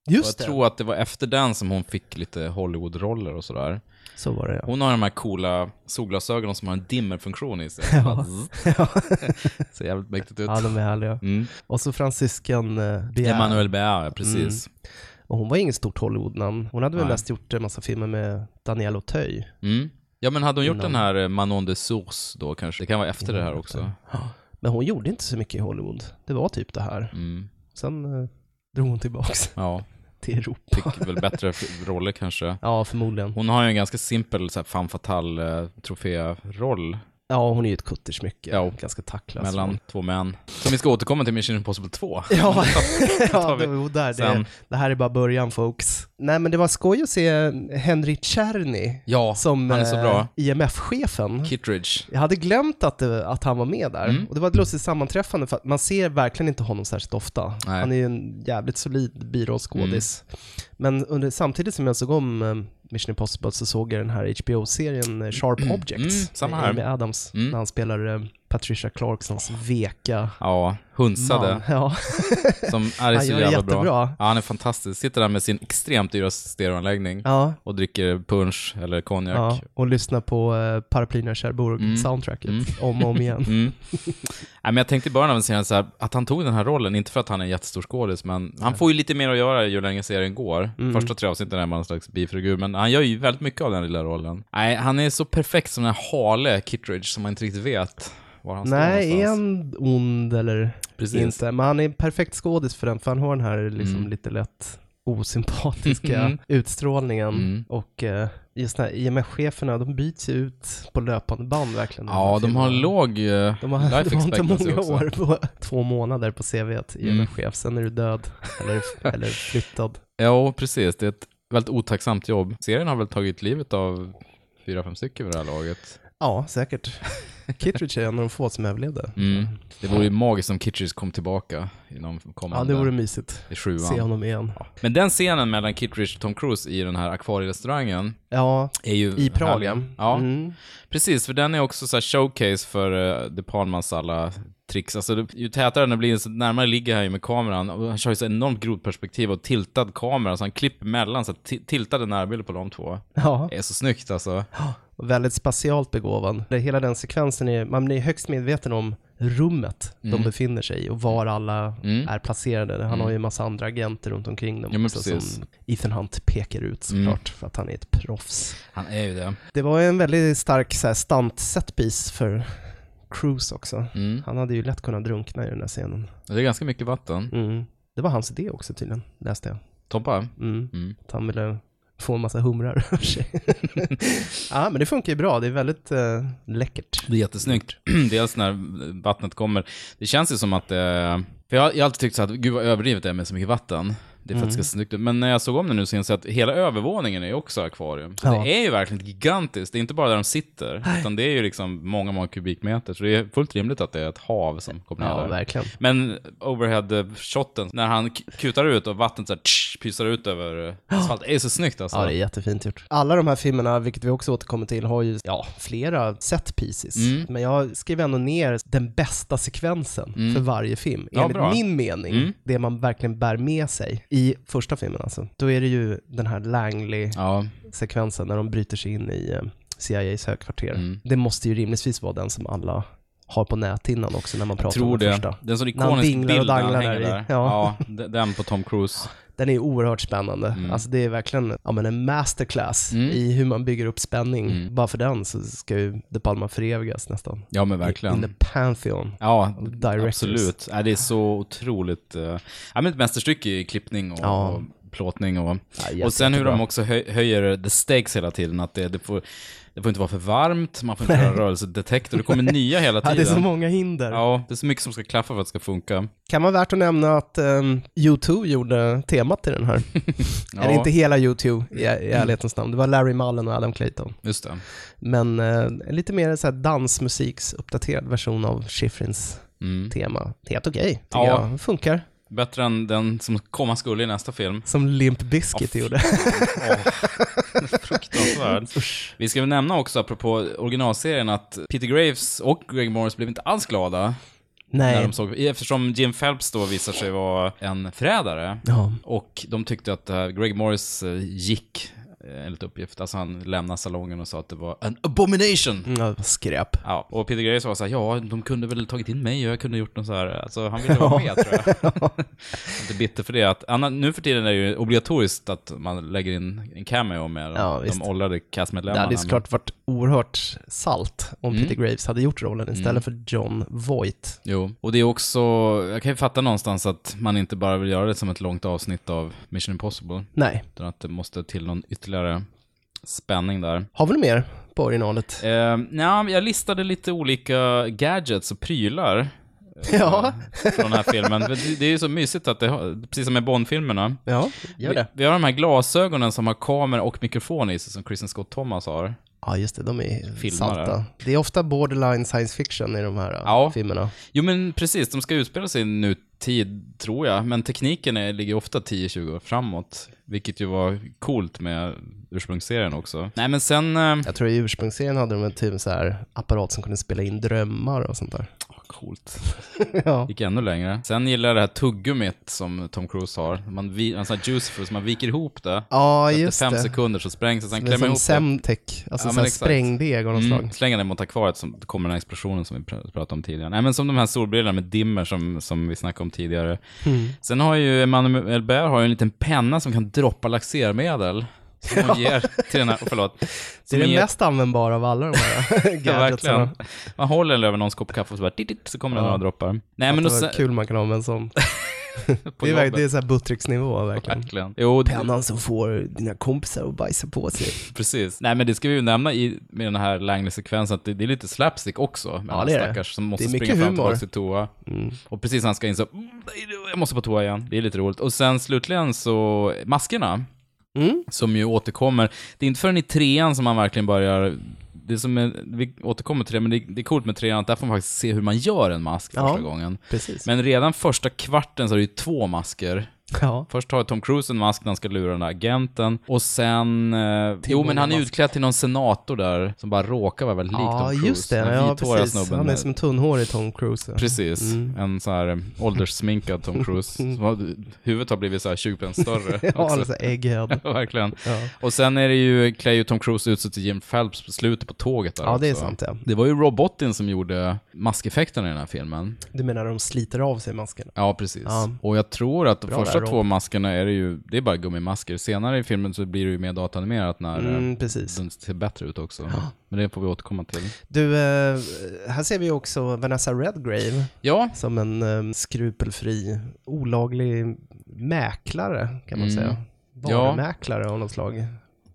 Och just jag det. tror att det var efter den som hon fick lite Hollywood-roller och sådär. Så var det ja. Hon har de här coola solglasögonen som har en dimmerfunktion i sig. Ja. ja. Ser jävligt mäktigt ut. ja, de är härliga. Mm. Och så fransyskan eh, Bier. Emmanuel Béat, precis. Och hon var inget stort Hollywood-namn. Hon hade väl Nej. mest gjort en massa filmer med Daniel Auteuil. Mm. Ja, men hade hon gjort Innan- den här eh, Manon de Source då kanske? Det kan vara efter det här också. Men hon gjorde inte så mycket i Hollywood. Det var typ det här. Mm. Sen eh, drog hon tillbaks Ja, till Europa. fick väl bättre roller kanske. Ja, förmodligen. Hon har ju en ganska simpel så här, femme fatale eh, troféroll Ja, hon är ju ett kuttersmycke. Ja. Ganska tacklös. mellan två män. Som vi ska återkomma till Mission Impossible 2. Ja, ja det, jo, där, det, det här är bara början folks. Nej men det var skoj att se Henry Czerny Ja, som eh. IMF-chefen. Kittridge. Jag hade glömt att, att han var med där. Mm. Och det var ett lustigt sammanträffande för att man ser verkligen inte honom särskilt ofta. Nej. Han är ju en jävligt solid birollskådis. Mm. Men under, samtidigt som jag såg om eh, Mission Impossible så såg jag den här HBO-serien eh, Sharp Objects Mm, samma med här. Amy Adams Mm. när han spelar Patricia Clarksons veka Ja, hunsade. man. Ja. Som är Han så jävla bra. jättebra. Ja, han är fantastisk. Sitter där med sin extremt dyra stereoanläggning ja. och dricker punch eller konjak. Ja, och lyssna på uh, Paraplyerna Cherbourg Mm. soundtracket Mm. om och om igen. Mm. Nej, men jag tänkte i början av serien så här, att han tog den här rollen, inte för att han är en jättestor skådis, men han får ju lite mer att göra ju längre serien går. Mm. Första tre avsnitten är man en slags bifigur, men han gör ju väldigt mycket av den lilla rollen. Nej, han är så perfekt som den här hale Kittredge som man inte riktigt vet var han står Nej, är han ond eller Precis. inte? Men han är en perfekt skådis för den, för han har den här liksom Mm. lite lätt osympatiska Mm. utstrålningen. Mm. Och eh, just när IMF-cheferna, de byts ju ut på löpande band verkligen. Ja, de har låg eh, De har, life de har inte många också. år på två månader på CVt, Mm. IMF-chef, sen är du död eller, eller flyttad. Ja, precis. Det är ett väldigt otacksamt jobb. Serien har väl tagit livet av fyra, fem stycken vid det här laget. Ja, säkert. Kittredge är en av de få som överlevde. Mm. Det vore ju magiskt om Kittredge kom tillbaka i någon Ja, kommande det vore mysigt. i sjuan. Se honom igen. Men den scenen mellan Kittredge och Tom Cruise i den här akvarierestaurangen Ja, är ju i Prag ja. Ja, Mm. precis. För den är också så här showcase för uh, De Palmas alla tricks. Alltså, det, ju tätare den blir, så närmare ligger han ju med kameran. Och han kör ju så enormt grovt perspektiv och tiltad kamera, så han klipper mellan, så tiltade närbilder på de två. ja. Det är så snyggt alltså. Och väldigt spatialt begåvad. Hela den sekvensen är, man blir högst medveten om rummet de befinner sig i och var alla Mm. är placerade. Han Mm. har ju en massa andra agenter runt omkring dem Ja, också, som Ethan Hunt pekar ut såklart för att han är ett proffs. Han är ju det. Det var en väldigt stark så här, stunt setpiece för Cruise också. Mm. Han hade ju lätt kunnat drunkna i den där scenen. Det är ganska mycket vatten. Mm. Det var hans idé också tydligen, läste jag. Tompa? Mm. Mm. Att han ville få en massa humrar ja, men det funkar ju bra. Det är väldigt eh, läckert. Det är jättesnyggt. Dels när vattnet kommer. Det känns ju som att det... För jag jag har alltid tyckt så att, gud vad överdrivet det är med så mycket vatten. Det är för att det ska se snyggt ut. Men när jag såg om det nu så insåg jag att hela övervåningen är ju också akvarium. Så Ja. det är ju verkligen gigantiskt. Det är inte bara där de sitter, utan det är ju liksom många, många kubikmeter. Så det är fullt rimligt att det är ett hav som kommer ner Ja, där. verkligen. Men overhead-shoten, när han k- kutar ut och vattnet så här, tsch, pyser ut över asfalt, det är så snyggt alltså. Ja, det är jättefint gjort. Alla de här filmerna, vilket vi också återkommer till, har ju ja, flera set pieces. Mm. Men jag skrev ändå ner den bästa sekvensen Mm. för varje film. Ja, Enligt bra. min mening, Mm. det man verkligen bär med sig i första filmen alltså. Då är det ju den här Langley-sekvensen när de bryter sig in i eh, CIAs högkvarter. Mm. Det måste ju rimligtvis vara den som alla har på näthinnan också när man pratar om tror den det. första. Den sån ikonisk bild han hänger där i. Ja. Ja, den på Tom Cruise. Den är oerhört spännande. Mm. Alltså det är verkligen ja, men en masterclass Mm. i hur man bygger upp spänning. Mm. Bara för den så ska ju De Palma förevigas nästan. Ja men In verkligen. the pantheon. Ja, directors. absolut. Ja, det är så otroligt, uh, ja men ett mästerstycke i klippning och, Ja. och plåtning och, Ja, och sen hur de också höj, höjer the stakes hela tiden, att det, det får det får inte vara för varmt, man får inte göra rörelsedetektor, det kommer nya hela Ja, tiden. det är så många hinder. Ja, det är så mycket som ska klaffa för att det ska funka. Kan vara värt att nämna att um, U2 gjorde temat till den här. Ja, Eller inte hela U2 i, i ärlighetens namn. Det var Larry Mullen och Adam Clayton. Just det. Men en lite mer så här dansmusiksuppdaterad version av Schifrins Mm. tema. Helt okej, tycker Ja. jag. Funkar. Bättre än den som komma skulle i nästa film. Som Limp Bizkit Ja, gjorde. Fruktansvärd. Vi ska väl nämna också, apropå originalserien, att Peter Graves och Greg Morris blev inte alls glada när Nej. de såg, eftersom Jim Phelps då visar sig vara en förrädare. Ja. Och de tyckte att Greg Morris eh, gick, enligt uppgift, alltså han lämnade salongen och sa att det var en abomination. Mm, skräp. Ja, och Peter Graves var så här, ja, de kunde väl tagit in mig och jag kunde gjort något så här, alltså han ville vara med tror jag. Inte bitter för det, att anna, nu för tiden är det ju obligatoriskt att man lägger in en cameo med Ja, de, de åldrade Det castmedlemmarna. hade ju såklart varit oerhört salt om Mm. Peter Graves hade gjort rollen istället för John Voight. Jo, och det är också, jag kan ju fatta någonstans att man inte bara vill göra det som ett långt avsnitt av Mission Impossible, Nej. utan att det måste till någon ytterligare spänning där. Har vi något mer på originalet? Eh, nja, jag listade lite olika gadgets och prylar. eh, Ja. Från den här filmen. Det, är ju så mysigt att det precis som med Bond-filmerna. Ja, gör det. Vi, vi har de här glasögonen som har kamera och mikrofon i sig, som Kristen Scott Thomas har. Ja, just det. De är Filmare. salta. Det är ofta borderline science fiction i de här Ja. filmerna. Jo men precis, de ska utspela sig i tid, tror jag. Men tekniken är, ligger ofta 10-20 år framåt. Vilket ju var coolt med ursprungsserien också. Nej men sen... Eh, Jag tror i ursprungsserien hade de en typ så här apparat som kunde spela in drömmar och sånt där. coolt. ja. Gick ännu längre. Sen gillar jag det här tuggummit som Tom Cruise har. Man, vi, en sån här juicefull, så man viker ihop det. Ja, Efter just fem det. sekunder så sprängs det, sen Det är klämmer som ihop det. Semtech, alltså Ja, så men här exakt. sprängdeg av något Mm, slag. slänga den mot akvariet så kommer den här explosionen som vi pr- pratade om tidigare. Nej men som de här solbrillorna med dimmer som, som vi snackade om tidigare. Mm. Sen har ju Emanuel Bert har ju en liten penna som kan droppa laxermedel. Som hon ger till den här, förlåt. Det Som är det ger- mest användbara av alla de här Ja, verkligen. Man håller den över någons kopp kaffe och så bara dit, dit, så kommer det Ja. några droppar. Nej men och sen, kul man kan ha med en sån. Det är, jobbet. det är så här Buttricks-nivå verkligen. Verkligen. Jo, det- Pennan som får dina kompisar att bajsa på sig. Precis. Nej men det ska vi ju nämna i, med den här Langley-sekvensen, att det, det är lite slapstick också. Med Ja, den det är det. stackars som måste Det är mycket springa fram humor. tillbaka till toa. Mm. Och precis när han ska in så, "Mm, jag måste på toa igen. Det är lite roligt. Och sen slutligen så, maskerna, Mm. som ju återkommer. Det är inte förrän i trean som man verkligen börjar det som är, vi återkommer till det, men det, det är coolt med trean att där får man faktiskt se hur man gör en mask Ja. första gången. Precis. Men redan första kvarten så är det ju två masker. Ja. Först har Tom Cruise en mask när han ska lura den där agenten. Och sen... Eh, jo, men han är utklädd till någon senator där, som bara råkar vara väldigt lik ja, Tom Cruise. just det. Den Ja, precis. snubben Han är med- som en tunnhårig Tom Cruise. ja. Precis. Mm. En så här eh, ålderssminkad Tom Cruise. Som har, huvudet har blivit så här 20 större. Ja, också. alltså egghead. Verkligen. Ja. Och sen är det ju, klär ju Tom Cruise ut sig till Jim Phelps på slutet på tåget där ja, det är sant ja. Det var ju Robotin som gjorde maskeffekterna i den här filmen. Du menar de sliter av sig maskerna? Ja, precis. Ja. Och jag tror att Bra första där, två Rob. maskerna är det ju, det är bara gummimasker. Senare i filmen så blir det ju mer datanimerat när Mm, eh, precis. den ser bättre ut också. Men det får vi återkomma till. Du, eh, här ser vi också Vanessa Redgrave Ja, som en eh, skrupelfri, olaglig mäklare kan man Mm. säga. Ja. Varumäklare av något slag.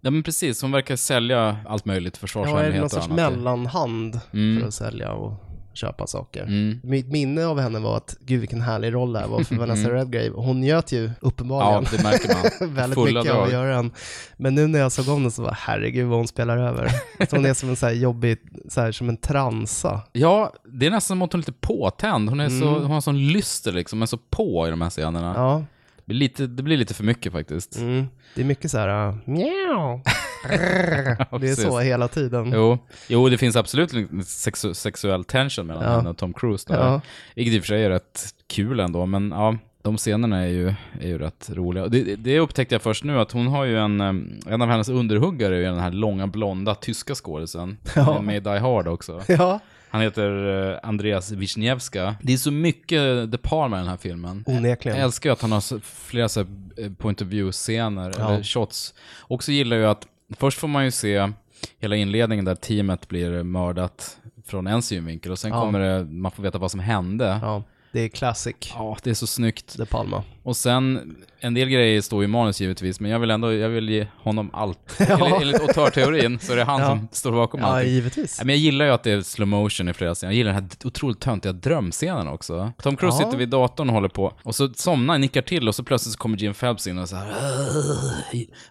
ja men precis. Hon verkar sälja allt möjligt, Ja, är försvarshemligheter det någon och sorts annat. mellanhand Mm. för att sälja och köpa saker. Mm. Mitt minne av henne var att, gud vilken härlig roll det här var för Vanessa Mm. Redgrave. Hon njöt ju Ja, uppenbarligen det märker man. väldigt Fulla mycket av att drag. göra den. Men nu när jag såg om den så var herregud vad hon spelar över. Så hon är som en så här jobbig, så här, som en transa. Ja, det är nästan som att hon är lite påtänd. Hon, är så, Mm. hon har sån lyster liksom, men så på i de här scenerna. Ja, Det, blir lite, det blir lite för mycket faktiskt. mm. det är mycket så här, uh, mjau. det är så hela tiden. Jo, jo, det finns absolut en sexu sexuell tension mellan Ja. henne och Tom Cruise där. Ja. Vilket i och för sig är rätt kul ändå, men ja, de scenerna är ju, är ju rätt roliga. Det, det upptäckte jag först nu, att hon har ju en, en av hennes underhuggare är den här långa blonda tyska skådisen. Ja. Med i Die Hard också. Ja, Han heter eh, Andreas Wisniewska. Det är så mycket De Palma i den här filmen. Onekligen. Jag älskar att han har flera så här, eh, point of view-scener, Ja. eller shots. Och så gillar jag att, först får man ju se hela inledningen där teamet blir mördat från en synvinkel och sen Ja. kommer det, man får veta vad som hände. Ja, det är classic Ja, det är så snyggt. De Palma. Och sen, en del grejer står i manus givetvis, men jag vill ändå, jag vill ge honom allt. Ja. Enligt, enligt auteurteorin så är det han Ja. som står bakom Ja, allting. givetvis. Men jag gillar ju att det är slow motion i flera scener. Jag gillar den här otroligt töntiga drömscenen också. Tom Cruise Ja. sitter vid datorn och håller på, och så somnar, nickar till och så plötsligt så kommer Jim Phelps in och så här,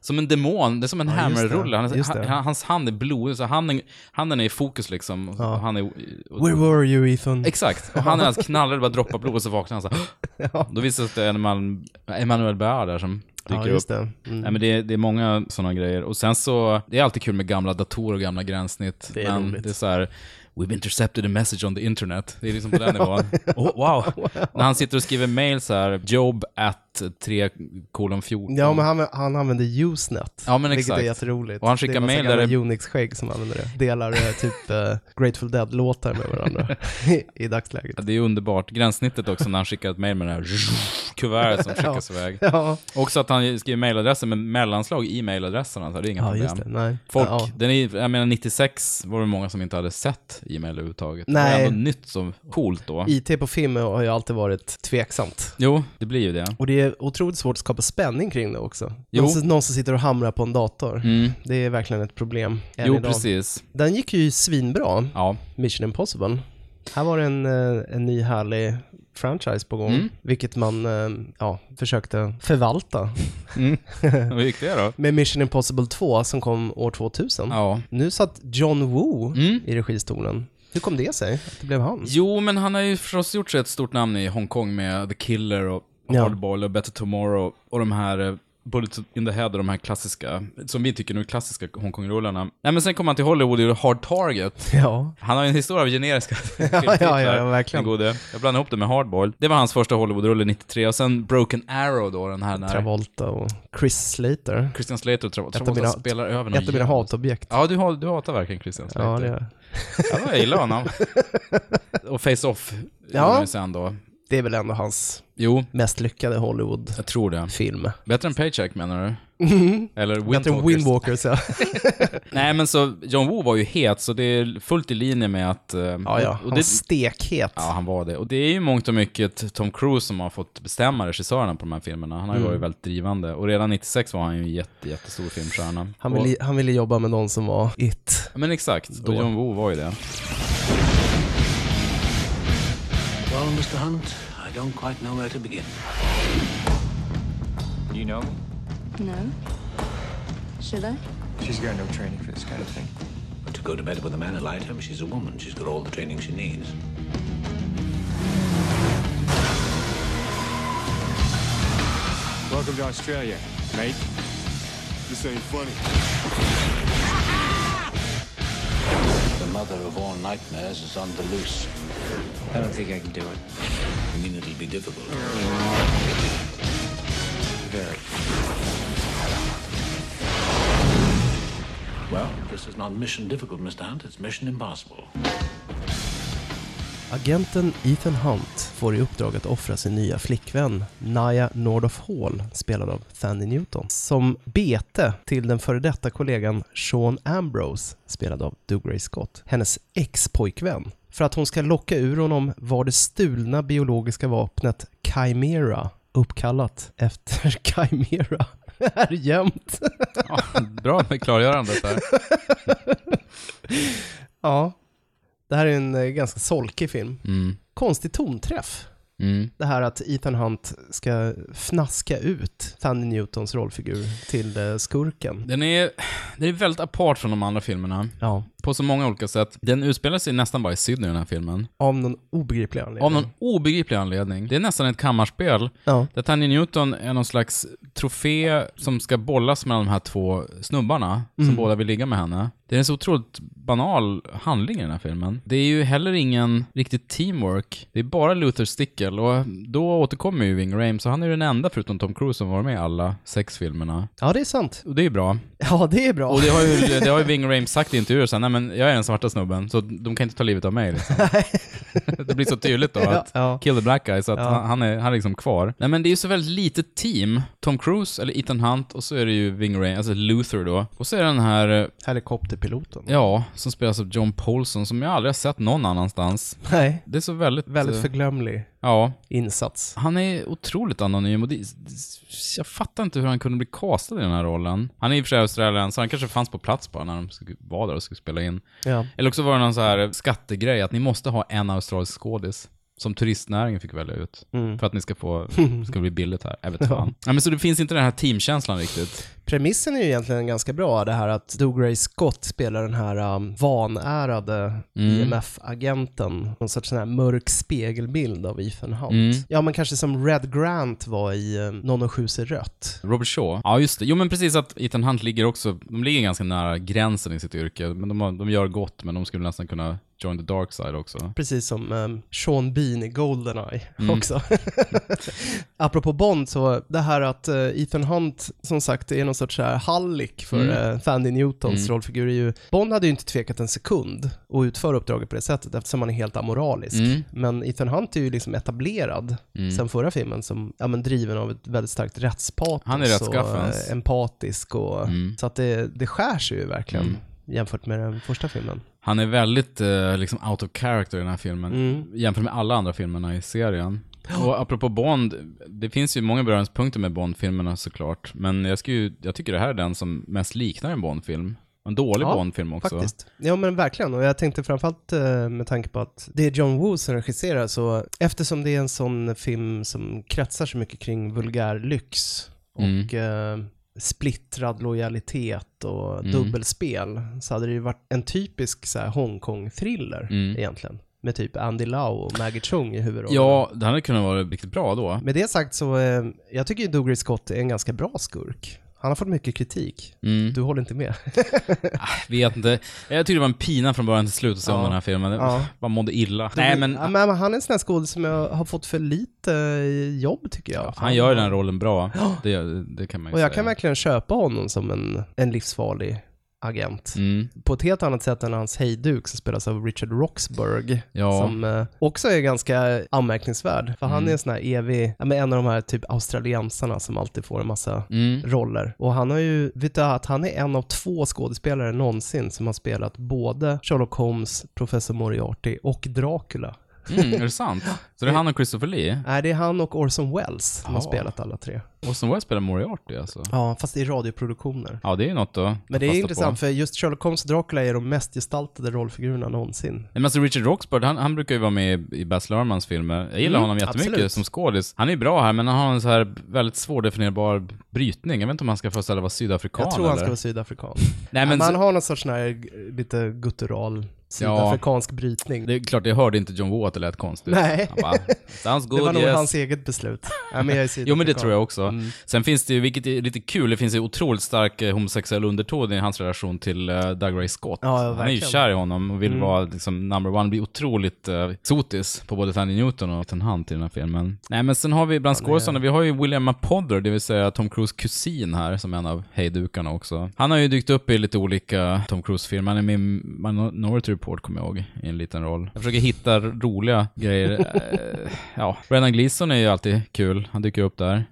Som en demon, det är som en Ja, det. Hammer-rulle. Han, det. han, hans hand är blodig, så handen, handen är i fokus liksom. Och Ja. Han är, Where were you Ethan? Exakt, och han är alltså knallröd, det bara droppar blod och så vaknar han så. Ja. Då visar det sig att det är Emmanuel Bär där som dyker Ja, upp. det. Mm. Nej men det är, det är många sådana grejer. Och sen så, det är alltid kul med gamla datorer och gamla gränssnitt. Det är men roligt. det är så här, We've intercepted a message on the internet. Det är liksom på den nivån. Oh, wow. När han sitter och skriver mail så här, job at 3 kolon 14. Ja, men han, han använder Usenet. Ja, men vilket exakt. är jätteroligt. Och han skickar det är massa där det- Unix-skägg som använder det. Delar eh, typ eh, Grateful Dead-låtar med varandra i, i dagsläget. Det är underbart. Gränssnittet också när han skickar ett mail med det här kuvertet som skickas iväg. Ja, Också att han skriver mailadressen med mellanslag i mailadresserna, så det är inga ja problem. det. Nej. Folk, Ja. den är, jag menar 96 var det många som inte hade sett e-mail överhuvudtaget. Det Nej. var ändå nytt som coolt då. IT på film har ju alltid varit tveksamt. Jo, det blir ju det. Och det är otroligt svårt att skapa spänning kring det också. Jo. Någon, någon som sitter och hamrar på en dator. Mm. Det är verkligen ett problem. än Jo, idag. precis. Den gick ju svinbra, Ja. Mission Impossible. Här var det en, eh, en ny härlig franchise på gång, Mm. vilket man eh, ja, försökte förvalta. Mm. Hur gick det då? Med Mission Impossible 2 som kom år 2000. Ja. Nu satt John Woo Mm. i registolen. Hur kom det sig att det blev han? Jo, men han har ju förstås gjort sig ett stort namn i Hongkong med The Killer och. Hardball och Better Tomorrow och de här eh, Bullets in the Head och de här klassiska, som vi tycker nu är klassiska Hongkong-rullarna. Nej men sen kom han till Hollywood och gjorde Hard Target. Ja, Han har ju en historia av generiska ja, filmtitlar, ja, verkligen. gode. Jag blandade ihop det med Hardboiled. Det var hans första Hollywood-rulle 93 och sen Broken Arrow då, den här när Travolta och Chris Slater. Christian Slater och Tra- av Travolta mina- spelar över någon Ett av mina hatobjekt. Ja, du, har, du hatar verkligen Christian Slater. Ja, det är Ja, jag gillar honom. och Face-Off Ja. sen då. Det är väl ändå hans Jo, mest lyckade Hollywood-film. jag tror det. Bättre än Paycheck menar du? Eller Bättre än Windwalkers? Windwalkers, ja. Nej men så, John Woo var ju het, så det är fullt i linje med att... eh, Ja, ja. och Han var stekhet. Ja, han var det. Och det är ju mångt och mycket Tom Cruise som har fått bestämma regissörerna på de här filmerna. Han har ju Mm. varit väldigt drivande. Och redan 96 var han ju en jätte, jättestor filmstjärna. Han och, ville, han ville jobba med någon som var it. Men exakt, Då. och John Woo var ju det. Well, Mr. Hunt, I don't quite know where to begin. You know me? No. Should I? She's got no training for this kind of thing. But to go to bed with a man like him, she's a woman. She's got all the training she needs. Welcome to Australia, mate. This ain't funny. The mother of all nightmares is on the loose. I don't think I can do it. I mean, it'll be difficult. Very. Well, this is not mission difficult, Mr. Hunt. It's mission impossible. Agenten Ethan Hunt får i uppdrag att offra sin nya flickvän Naya Nordoff Hall, spelad av Fanny Newton, som bete till den före detta kollegan Sean Ambrose, spelad av Dougray Scott, hennes ex-pojkvän, för att hon ska locka ur honom var det stulna biologiska vapnet Chimera, uppkallat efter Chimera. är jämt. Ja, bra med klargörandet där. ja, det här är en eh, ganska solkig film. Mm. Konstig tonträff. Mm. Det här att Ethan Hunt ska fnaska ut Fanny Newtons rollfigur till eh, skurken. Den är, den är väldigt apart från de andra filmerna. Ja, På så många olika sätt. Den utspelar sig nästan bara i Sydney, den här filmen. av någon obegriplig anledning. Av någon obegriplig anledning. Det är nästan ett kammarspel. Ja, Där Tanya Newton är någon slags trofé som ska bollas mellan de här två snubbarna, som Mm. båda vill ligga med henne. Det är en så otroligt banal handling i den här filmen. Det är ju heller ingen riktigt teamwork. Det är bara Luther Stickle och då återkommer ju Ving Rhames, så han är ju den enda förutom Tom Cruise som var med i alla sex filmerna. Ja, det är sant. Och det är bra. Ja, det är bra. Och det har ju, det har ju Ving Rhames sagt i intervjuer här, nej men jag är den svarta snubben, så de kan inte ta livet av mig liksom. det blir så tydligt då att Ja, ja. kill the black guy, så att Ja. han, är, han är liksom kvar. Nej men det är ju så väldigt litet team. Tom Cruise, eller Ethan Hunt, och så är det ju Ving Rhames, alltså Luther då. Och så är det den här, eh, Helikopterpiloten. ja, som spelas av John Paulson, som jag aldrig har sett någon annanstans. Nej, Det är så väldigt... väldigt eh, förglömlig Ja. insats. Han är otroligt anonym och det, jag fattar inte hur han kunde bli castad i den här rollen. Han är i och för sig australiensare, så han kanske fanns på plats bara när de vara där och skulle spela in. Ja. Eller också var det någon så här skattegrej, att ni måste ha en australisk skådis. Som turistnäringen fick välja ut. Mm. För att ni ska få, ska bli billigt här. Jag vet fan. Ja, men så det finns inte den här teamkänslan riktigt. Premissen är ju egentligen ganska bra, det här att Dougray Scott spelar den här um, vanärade Mm. IMF-agenten, någon sorts sån här mörk spegelbild av Ethan Hunt. Mm. Ja, men kanske som Red Grant var i um, Någon och ser rött. Robert Shaw. Ja, just det. Jo, men precis att Ethan Hunt ligger också, de ligger ganska nära gränsen i sitt yrke. Men de, har, de gör gott, men de skulle nästan kunna join the dark side också. Precis som um, Sean Bean i Goldeneye Mm. också. Apropå Bond, så det här att uh, Ethan Hunt, som sagt, är någon sorts här hallick för Mm. uh, Fandy Newtons Mm. rollfigur är ju, Bond hade ju inte tvekat en sekund att utföra uppdraget på det sättet eftersom han är helt amoralisk. Mm. Men Ethan Hunt är ju liksom etablerad Mm. sen förra filmen som, ja men driven av ett väldigt starkt rättspatos Han är och uh, empatisk och, Mm. så att det, det skär sig ju verkligen Mm. jämfört med den första filmen. Han är väldigt eh, liksom out of character i den här filmen. Mm. Jämfört med alla andra filmerna i serien. Och apropå Bond, det finns ju många beröringspunkter med Bond-filmerna såklart. Men jag, skulle ju, jag tycker det här är den som mest liknar en Bond-film. En dålig Ja, Bond-film också. Faktiskt. Ja men verkligen, och jag tänkte framförallt eh, med tanke på att det är John Woo som regisserar, så eftersom det är en sån film som kretsar så mycket kring vulgär lyx Mm. och eh, splittrad lojalitet och Mm. dubbelspel, så hade det ju varit en typisk så Hongkong-thriller Mm. egentligen. Med typ Andy Lau och Maggie Chung i huvudrollen. Ja, det hade kunnat vara riktigt bra då. Med det sagt så, eh, jag tycker ju Dougray Scott är en ganska bra skurk. Han har fått mycket kritik. Mm. Du håller inte med? Vet inte. Jag tyckte det var en pina från början till slut att se om Ja. den här filmen. Ja. Man mådde illa. Nej men, ja, men han är en sån här skådis som jag har fått för lite eh, jobb tycker jag. han gör den rollen bra. Det, det kan man ju Och jag säga. kan verkligen köpa honom som en, en livsfarlig agent. Mm. På ett helt annat sätt än hans hejduk som spelas av Richard Roxburgh. Ja. Som eh, också är ganska anmärkningsvärd. För han Mm. är en sån här evig, ja, men en av de här typ australiensarna som alltid får en massa Mm. roller. Och han har ju, vet du att han är en av två skådespelare någonsin som har spelat både Sherlock Holmes, Professor Moriarty och Dracula. Mm, är det sant? Så det är han och Christopher Lee? Nej, det är han och Orson Welles som har Ja. spelat alla tre. Som West spelar Moriarty alltså? Ja, fast i radioproduktioner. Ja, det är ju något då. Men det är intressant för just Sherlock Holmes och Dracula är de mest gestaltade rollfigurerna någonsin. Men alltså Richard Roxburgh, han, han brukar ju vara med i Baz Luhrmanns filmer. Jag gillar Mm, honom jättemycket absolut. som skådis. Han är ju bra här, men han har en så här väldigt svårdefinierbar brytning. Jag vet inte om han ska föreställa vara sydafrikan Jag tror han eller? ska vara sydafrikan. Nej, men men han så, har någon sorts sån här lite guttural sydafrikansk brytning. det är klart, jag hörde inte John Woo att det lät konstigt. Nej. Han bara, sounds Det good, var nog yes. hans eget beslut. Ja, men är. Jo men det tror jag också. Mm. Sen finns det ju, vilket är lite kul, det finns ju otroligt stark eh, homosexuell underton i hans relation till uh, Doug Ray Scott. Ja, ja, Han är ju kär i honom och vill Mm. vara liksom number one, blir otroligt uh, sotis på både Tandy Newton och Ethan Hunt i den här filmen. Nej men sen har vi bland är- skådespelarna, vi har ju William Apodder, det vill säga Tom Cruise kusin här, som en av hejdukarna också. Han har ju dykt upp i lite olika Tom Cruise-filmer, han är med i Minority Report kommer jag ihåg, i en liten roll. Jag försöker hitta roliga grejer. Eh, ja, Brennan Gleeson är ju alltid kul, han dyker upp där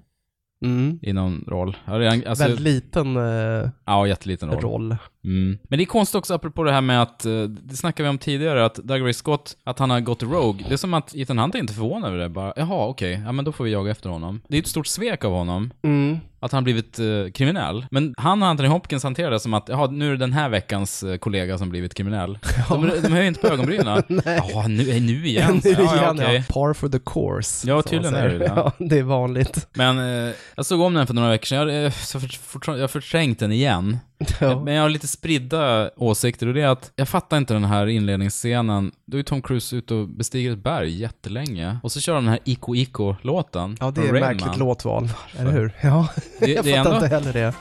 Mm. i någon roll. Alltså, Väldigt liten eh, ja, jätteliten roll. roll. Mm. Men det är konstigt också, apropå det här med att, eh, det snackade vi om tidigare, att Doug Scott, att han har gått Rogue. Det är som att Ethan Hunt är inte förvånad över det. Bara, jaha, okej, ja men då får vi jaga efter honom. Det är ett stort svek av honom, Mm. Att han blivit eh, kriminell. Men han och Anthony Hopkins hanterar det som att, jaha, nu är det den här veckans eh, kollega som blivit kriminell. De, de höjer inte på ögonbrynen. ja, nu, nu igen. nu ja, igen, ja, okej. ja. Par for the course. Ja, som tydligen man är säger. det det. Ja, det är vanligt. Men eh, jag såg om den för några veckor sedan. Jag, eh, så för, fortfarande- jag har förträngt den igen. Ja. Men jag har lite spridda åsikter och det är att jag fattar inte den här inledningsscenen. Då är Tom Cruise ute och bestiger ett berg jättelänge. Och så kör de den här Iko Iko-låten. Ja, det är Rain märkligt låtval. Eller hur? Ja, Det- jag det fattar ändå- inte heller det.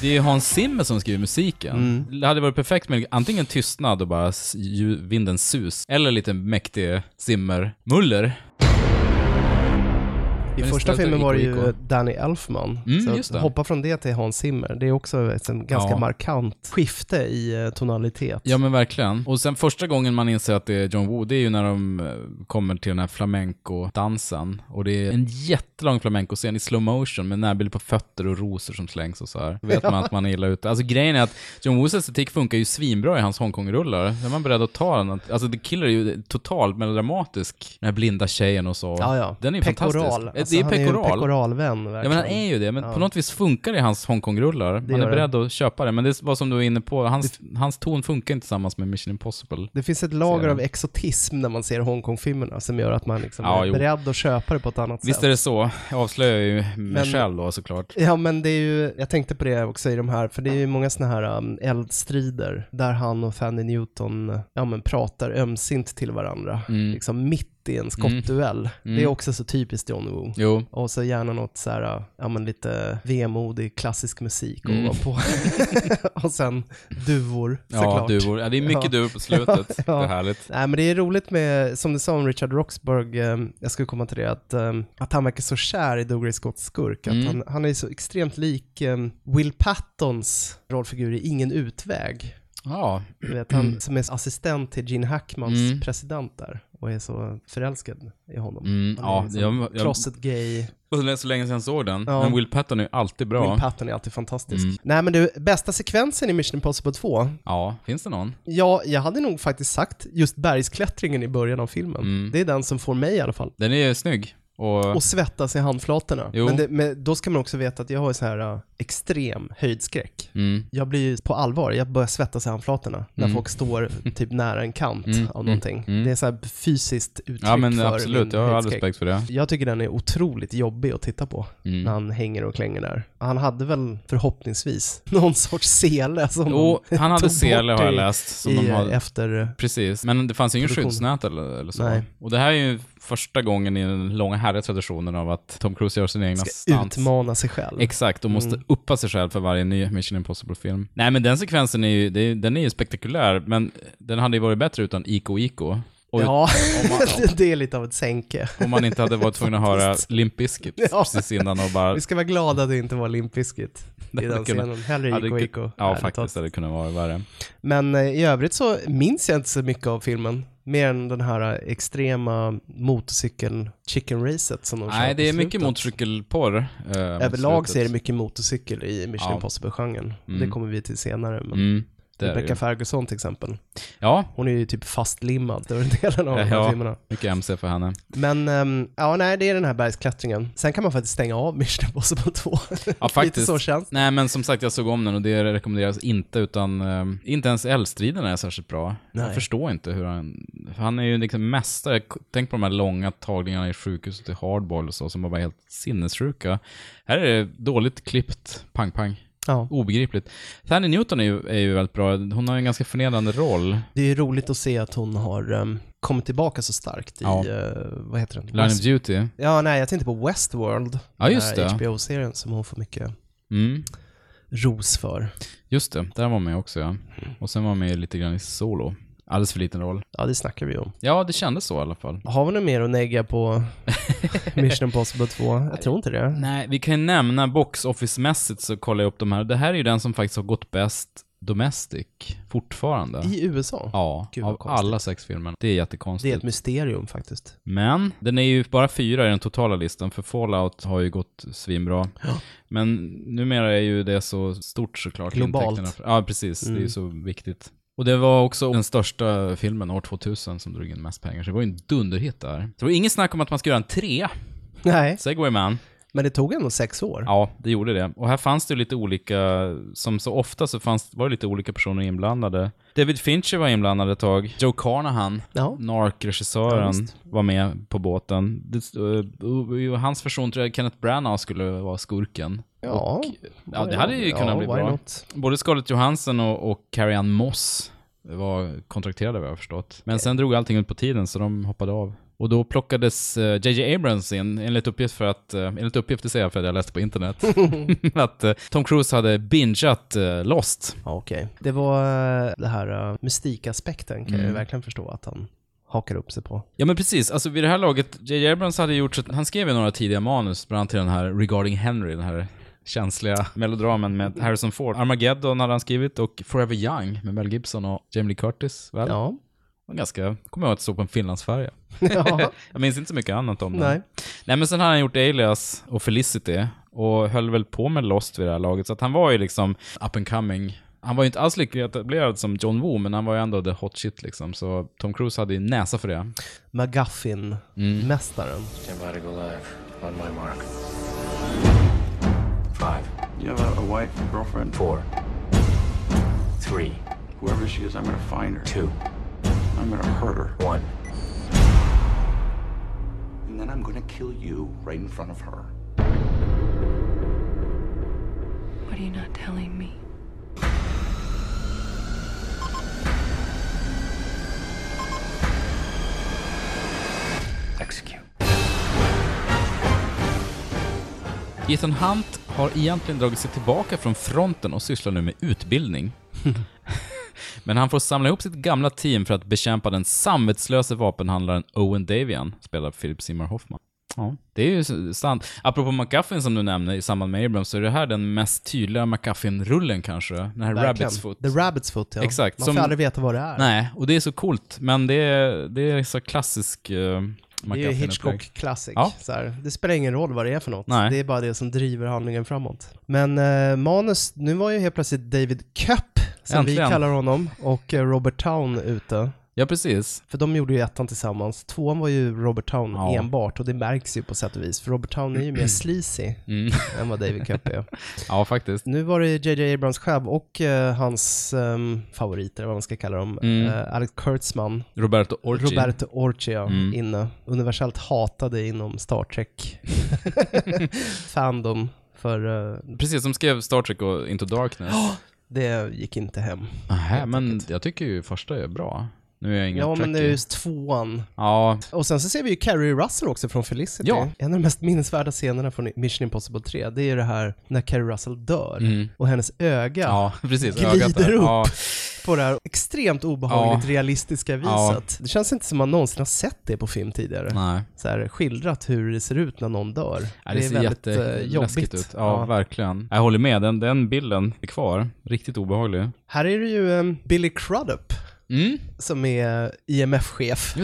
Det är ju Hans Zimmer som skriver musiken. Mm. Det hade varit perfekt med antingen tystnad och bara vindens sus, eller lite mäktig Zimmer-muller. I första filmen var det ju. Danny Elfman. Mm, så just att det. hoppa från det till Hans Zimmer, det är också ett ganska Ja. markant skifte i eh, tonalitet. Ja men verkligen. Och sen första gången man inser att det är John Woo, det är ju när de eh, kommer till den här flamenco-dansen. Och det är en jättelång flamenco-scen i slow motion med närbilder på fötter och rosor som slängs och så här. Då vet man att man är illa ute. Alltså grejen är att John Woos estetik funkar ju svinbra i hans Hongkong-rullar. Då är man beredd att ta den. Alltså The Killer är ju totalt melodramatisk. Den här blinda tjejen och så. Ja, ja. Den är ju pekoral. fantastisk. Alltså, det är han är ju en pekoral. pekoralvän, Ja men han är ju det, men Ja. på något vis funkar det i hans Hongkong-rullar. Man är det. beredd att köpa det, men det var som du var inne på, hans, hans ton funkar inte tillsammans med Mission Impossible. Det finns ett lager av exotism när man ser Hongkong-filmerna som gör att man liksom Ja, är jo. beredd att köpa det på ett annat Visst sätt. är det så. Jag avslöjar ju mig själv då såklart. Ja men det är ju, jag tänkte på det också i de här, för det är ju många sådana här um, eldstrider där han och Fanny Newton, ja men pratar ömsint till varandra, Mm. liksom mitt i en skottduell. Det är Mm. också så typiskt John Woo. Jo. Och så gärna något så här, ja men lite vemodig klassisk musik Mm. ovanpå. och sen duvor Ja, såklart. duvor. Ja, det är mycket Ja. duvor på slutet. Ja. Det är härligt. Nej men det är roligt med, som du sa om Richard Roxburgh, eh, jag skulle komma till det, att, eh, att han verkar så kär i Douglas Scotts skurk. Att Mm. han, han är så extremt lik eh, Will Pattons rollfigur i Ingen utväg. Ja. Du vet, han som är assistent till Gene Hackmans Mm. president där och är så förälskad i honom. Mm, Han ja, är liksom jag- jag- closet gay. Och så länge sedan jag såg den. Ja. Men Will Patton är ju alltid bra. Will Patton är alltid fantastisk. Mm. Nej men du, bästa sekvensen i Mission Impossible 2, Ja, finns det någon? ja, jag hade nog faktiskt sagt just bergsklättringen i början av filmen. Mm. Det är den som får mig i alla fall. Den är ju snygg. Och, Och svettas i handflatorna. Men, det, men då ska man också veta att jag har så här uh, extrem höjdskräck. mm, Jag blir ju på allvar, jag börjar svettas i handflatorna när Mm. folk står typ nära en kant Mm, av mm, någonting. mm. Det är så här fysiskt uttryck ja men för absolut, min jag har all respekt för det. Jag tycker den är otroligt jobbig att titta på Mm. när han hänger och klänger där. Han hade väl förhoppningsvis någon sorts sele som Jo, de han hade tog sele bort har jag läst. Som i, de har, efter... Precis, men det fanns ju ingen skyddsnät eller, eller så. Nej. Och det här är ju första gången i den långa härliga traditionen av att Tom Cruise gör sina egna Ska utmana sig själv. Exakt, och måste Mm. uppa sig själv för varje ny Mission Impossible-film. Nej men den sekvensen är ju, är, den är ju spektakulär, men den hade ju varit bättre utan Ico Ico. Och ja, man- det är lite av ett sänke. om man inte hade varit tvungen att höra. Limp Bizkit Ja. precis innan och bara... Vi ska vara glada att det inte var Limp Bizkit i den scenen. Hellre kun- Ico. Ja, faktiskt hade det kunnat vara värre. Men eh, i övrigt så minns jag inte så mycket av filmen. Mer än den här extrema motorcykel chicken racet som de Nej, det är mycket motorcykelporr. eh, Överlag så är det mycket motorcykel i Mission Ja. Impossible-genren. Mm. Det kommer vi till senare. Men Mm, det Rebecca. Ferguson till exempel. Ja, Hon är ju typ fastlimmad över delen av de här Ja. filmerna. mycket MC för henne. Men, ehm, ja nej, det är den här bergsklättringen. Sen kan man faktiskt stänga av Mission Impossible 2. Ja, Lite faktiskt. så känns. Nej, men som sagt, jag såg om den och det rekommenderas inte, utan eh, inte ens eldstriderna är särskilt bra. Jag Nej. förstår inte hur han... Han är ju liksom mästare. Tänk på de här långa tagningarna i sjukhuset i Hardball och så, som var bara helt sinnessjuka. Här är det dåligt klippt, pang-pang. Ja. Obegripligt. Fanny Newton är ju, är ju väldigt bra. Hon har ju en ganska förnedrande roll. Det är ju roligt att se att hon har ehm, kommit tillbaka så starkt i, Ja. eh, vad heter den? Line of West- Duty. Ja, nej, jag tänkte på Westworld. Ja, den just här det. HBO-serien som hon får mycket Mm. ros för. Just det, där var hon med också ja. Och sen var hon med lite grann i Solo. Alldeles för liten roll. Ja, det snackar vi om. Ja, det kändes så i alla fall. Har vi något mer att negga på Mission Impossible 2? Jag tror inte det. Nej, vi kan ju nämna box office-mässigt så kollar jag upp de här. Det här är ju den som faktiskt har gått bäst domestic fortfarande. I USA? Ja, Gud, av konstigt. alla sex filmerna. Det är Det är jättekonstigt. ett mysterium faktiskt. Men den är ju bara fyra i den totala listan, för Fallout har ju gått svinbra. Men numera är ju det så stort såklart. Globalt. intäkterna. Ja, precis. Det är ju Mm. så viktigt. Och det var också den största filmen år 2000 som drog in mest pengar, så det var ju en dunderhit där. Det var inget snack om att man skulle göra en tre. Nej, Segway Man. men det tog ändå sex år. Ja, det gjorde det. Och här fanns det lite olika, som så ofta så fanns, var det lite olika personer inblandade. David Fincher var inblandad ett tag. Joe Carnahan, Ja. Narc-regissören, Ja, var med på båten. Det, uh, uh, hans version tror jag Kenneth Branagh skulle vara skurken. Ja, Och, ja, det hade ju kunnat bli why bra. not? Både Scarlett Johansson och, och Carrie Ann Moss var kontrakterade vad jag har förstått. Men sen drog allting ut på tiden så de hoppade av. Och då plockades eh, JJ Abrams in, enligt uppgift för att, eh, enligt uppgift det säger jag för att jag läste på internet, att eh, Tom Cruise hade bingeat Lost. Ja, okej. Det var det här uh, mystikaspekten kan jag Mm. verkligen förstå att han hakar upp sig på. Ja men precis, alltså vid det här laget, J.J. Abrams hade gjort så att han skrev ju några tidiga manus, bland annat till den här Regarding Henry, den här känsliga melodramen med Harrison Ford. Armageddon hade han skrivit och Forever Young med Mel Gibson och Jamie Lee Curtis, väl? Ja. var ganska, kommer jag ihåg att det stod på en finlandsfärja. ja. jag minns inte så mycket annat om den. Nej. Nej men sen har han gjort Alias och Felicity och höll väl på med Lost vid det här laget, så att han var ju liksom up and coming. Han var ju inte alls lika etablerad som John Woo, men han var ju ändå the hot shit liksom. Så Tom Cruise hade ju näsa för det. McGuffin-mästaren. Stand by to go live. On my mark. Five, You have a, a wife, girlfriend? four, three, Whoever she is, I'm gonna find her. two, I'm gonna hurt her. one. And then I'm gonna kill you right in front of her. What are you not telling me? Execute. Ethan Hunt har egentligen dragit sig tillbaka från fronten och sysslar nu med utbildning. Men han får samla ihop sitt gamla team för att bekämpa den samvetslöse vapenhandlaren Owen Davian, spelad av Philip Seymour Hoffman. Ja, det är ju sant. Apropå McGuffin som du nämnde i samband med Abrams, så är det här den mest tydliga McGuffin-rullen kanske. Den här Verkligen. Rabbit's Foot. The Rabbit's Foot, ja. Exakt, Man som- får aldrig veta vad det är. Nej, och det är så coolt, men det är, det är så klassisk uh, Det är ju. Hitchcock Classic. Ja. Så här. Det spelar ingen roll vad det är för något. Nej. Det är bara det som driver handlingen framåt. Men eh, manus, nu var ju helt plötsligt David Köpp, som vi Äntligen. kallar honom, och eh, Robert Town ute. Ja, precis. För de gjorde ju ettan tillsammans. Tvåan var ju Robert Town Ja. enbart och det märks ju på sätt och vis. För Robert Town är ju mer sleazy Mm. än vad David Köpp är. Ja, faktiskt. Nu var det JJ Abrams själv och eh, hans ehm, favoriter, vad man ska kalla dem, Mm. eh, Alex Kurtzman, Roberto Orci. Roberto Orci ja, Mm. inne. Universellt hatade inom Star Trek fandom för eh, Precis, som skrev Star Trek och Into Darkness. det gick inte hem. Helt men jag tycker ju första är bra. Nu är jag ingen Ja, men det är just tvåan. Ja, Och sen så ser vi ju Carrie Russell också från Felicity. Ja. En av de mest minnesvärda scenerna från Mission Impossible 3, det är ju det här när Carrie Russell dör Mm. och hennes öga ja precis. glider upp. Ja, på det här extremt obehagligt realistiska viset. Det känns inte som man någonsin har sett det på film tidigare. nej. Så här, skildrat hur det ser ut när någon dör. Ja, det, ser väldigt eh, jätteläskigt jobbigt. ut. Ja, verkligen. Jag håller med, den, den bilden är kvar. Riktigt obehaglig. Här är det ju um, Billy Crudup Mm, som är IMF-chef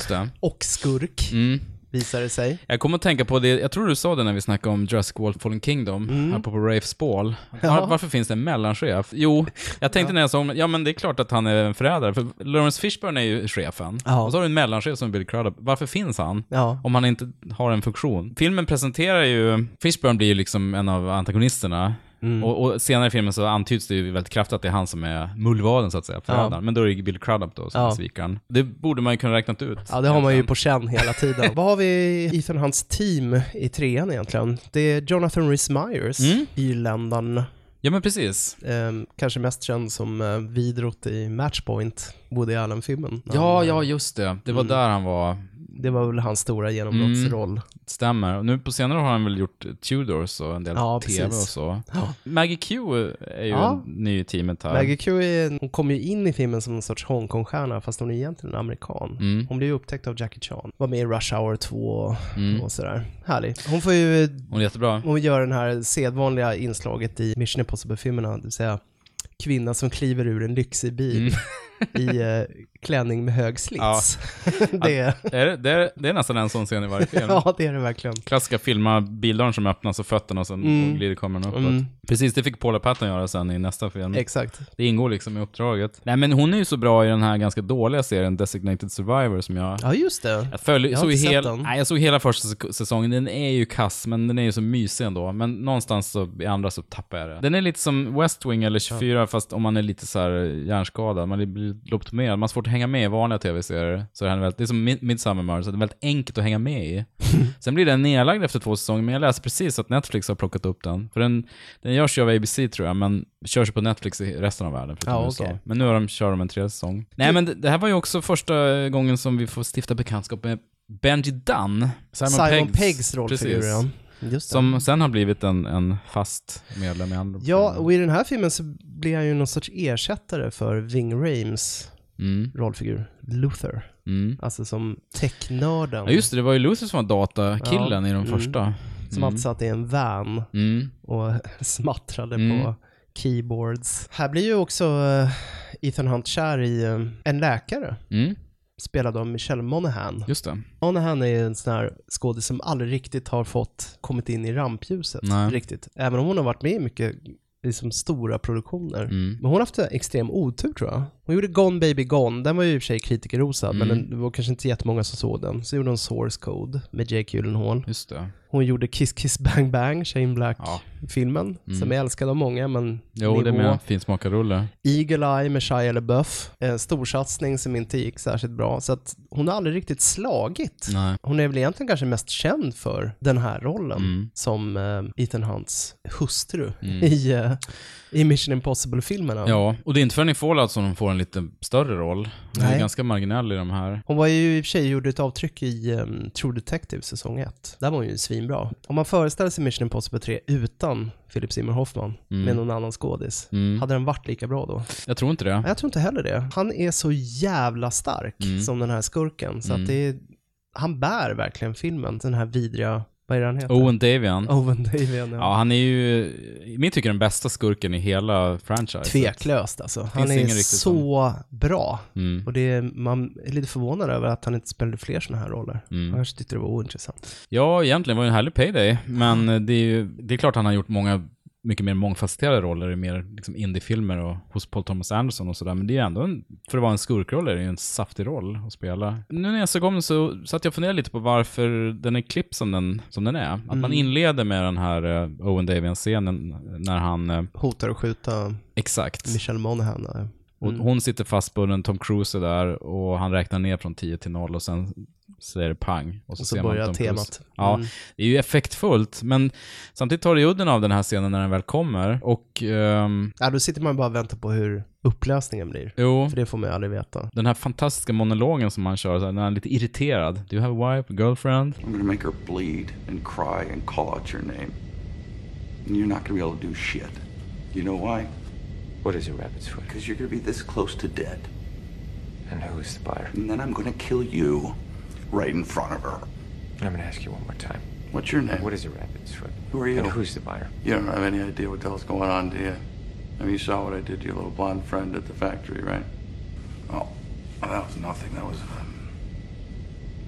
och skurk, Mm. visar det sig. Jag kommer att tänka på det, jag tror du sa det när vi snackade om Jurassic World Fallen Kingdom, Mm. här på, på Rafe Spall. Ja. Var, varför finns det en mellanchef? Jo, jag tänkte när jag såg ja men det är klart att han är en förrädare, för Lawrence Fishburne är ju chefen. Ja. Och så har du en mellanchef som Billy Crudup. Varför finns han? Ja. Om han inte har en funktion. Filmen presenterar ju, Fishburne blir ju liksom en av antagonisterna. Mm. Och, och senare i filmen så antyds det ju väldigt kraftigt att det är han som är mullvaden så att säga, förrädaren. Men då är det Bill Crudup då som Ja. är svikaren. Det borde man ju kunna räknat ut. Ja, det har man ju på känn hela tiden. Vad har vi i Ethan Hunts team i trean egentligen? Det är Jonathan Rhys Myers, Mm. irländaren. Ja men precis. Ehm, kanske mest känd som eh, vidrott i Matchpoint, Woody Allen-filmen. Ja, ja eh, just det. Det var Mm. där han var. Det var väl hans stora genombrottsroll. Stämmer. Och nu på senare har han väl gjort Tudors och en del Ja, TV precis. och så. Ja. Maggie Q är ju Ja. ny i teamet här. Maggie Q är, hon kom ju in i filmen som en sorts Hongkong-stjärna fast hon är egentligen amerikan. Mm. Hon blev ju upptäckt av Jackie Chan. Var med i Rush Hour 2 Mm. och sådär. Härlig. Hon får ju Hon är jättebra. hon gör den här sedvanliga inslaget i Mission Impossible-filmerna, det vill säga kvinna som kliver ur en lyxig bil Mm. i eh, klänning med hög slits. det, är, Det är, det, är, det är nästan en sån scen i varje film. ja, det är det verkligen. Klassiska filma bildörren som öppnas och fötterna och sen Mm. och glider kameran uppåt. Mm. Precis, det fick Paula Patton göra sen i nästa film. Exakt. Det ingår liksom i uppdraget. Nej men hon är ju så bra i den här ganska dåliga serien Designated Survivor som jag... Ja, just det. Jag, följ, Jag såg inte hel, den. nej, jag såg hela första säs- säsongen, den är ju kass, men den är ju så mysig ändå. Men någonstans så, i andra så tappar jag det. Den är lite som West Wing eller 24, fast om man är lite så här hjärnskadad, man blir lobotomerad, man har svårt att hänga med i vanliga tv-serier. Så är den väldigt, det är som Mid- Midsummer Murders, så det är väldigt enkelt att hänga med i. Sen blir den nedlagd efter två säsonger, men jag läste precis att Netflix har plockat upp den. För den, den görs ju av ABC tror jag, men körs på Netflix i resten av världen, förutom Ja, USA. okej. Men nu har de, kör de en tredje säsong. Nej men det, det här var ju också första gången som vi får stifta bekantskap med Benji Dunn, Simon, Simon Peggs, Peggs rollfigur, ja. Som sen har blivit en, en fast medlem i andra Ja, och i den här filmen så blir han ju någon sorts ersättare för Ving Rhames Mm, rollfigur, Luther. mm. Alltså som technörden. Ja just det, det var ju Lucy som var datakillen Ja, i de mm. första. Som alltid satt i en van Mm. och smattrade Mm. på keyboards. Här blir ju också eh, Ethan Hunt kär i eh, en läkare, Mm. Spelad av Michelle Monaghan. Just det. Monahan är en sån här skådis som aldrig riktigt har fått kommit in i rampljuset. Nej. Riktigt. Även om hon har varit med i mycket liksom, stora produktioner. Mm. Men hon har haft extrem otur tror jag. Hon gjorde Gone Baby Gone, den var ju i och för sig kritikerrosad, Mm. men den, det var kanske inte jättemånga som såg den. Så gjorde hon Source Code med Jake Gyllenhaal. Just det. Hon gjorde Kiss Kiss Bang Bang, Shane Ja. Black-filmen, Mm. som är älskad av många, men Jo, det nivå. med finsmakarrulle. Eagle Eye med Shia LaBeouf, en storsatsning som inte gick särskilt bra. Så att hon har aldrig riktigt slagit. Nej. Hon är väl egentligen kanske mest känd för den här rollen Mm. som eh, Ethan Hunts hustru i, eh, i Mission Impossible-filmerna. Ja, och det är inte förrän i Fallout som de får en lite större roll. Hon är Nej. ganska marginell i de här. Hon var ju i och för sig gjorde ett avtryck i um, True Detective säsong 1. Där var hon ju svinbra. Om man föreställer sig Mission Impossible 3 utan Philip Seymour Hoffman med någon annan skådis, Mm. hade den varit lika bra då? Jag tror inte det. Jag tror inte heller det. Han är så jävla stark Mm. som den här skurken, så Mm. att det är, han bär verkligen filmen, den här vidriga, vad är det han heter? Owen Davian. Owen Davian, ja. Ja, han är ju i mitt tycke den bästa skurken i hela franchise. Tveklöst alltså. Han är så bra. Mm. Och det är, man är lite förvånad över att han inte spelade fler sådana här roller. Mm. Han kanske tyckte det var ointressant. Ja, egentligen var det en härlig payday, men det är ju, det är klart han har gjort många mycket mer mångfacetterade roller i mer liksom indiefilmer och hos Paul Thomas Anderson och sådär, men det är ändå en, för att vara en skurkroll är det ju en saftig roll att spela. Nu när jag såg om den så satt jag och funderade lite på varför den är klippt som den, som den är. Att Mm. man inleder med den här eh, Owen Davian-scenen när han, eh, Hotar att skjuta exakt, Michelle Monaghan. Och Mm. hon sitter fastbunden, Tom Cruise är där och han räknar ner från 10 till 0 och sen säger det pang. Och så, Och så ser man börjar Tom Cruise. temat. Ja, Mm. det är ju effektfullt, men samtidigt tar det udden av den här scenen när den väl kommer. Och, ehm, Ja, då sitter man bara och väntar på hur upplösningen blir. jo, För det får man ju aldrig veta. den här fantastiska monologen som han kör, så här, när han är lite irriterad. Do you have a wife, a girlfriend? I'm gonna make her bleed and cry and call out your name. And you're not gonna be able to do shit. You know why? What is a rabbit's foot? Because you're gonna be this close to dead. And who's the buyer? And then I'm gonna kill you right in front of her. I'm gonna ask you one more time. What's your name? What is a rabbit's foot? Who are you? And who's the buyer? You don't have any idea what the hell's going on, do you? I mean, you saw what I did to your little blonde friend at the factory, right? Oh, that was nothing. That was um,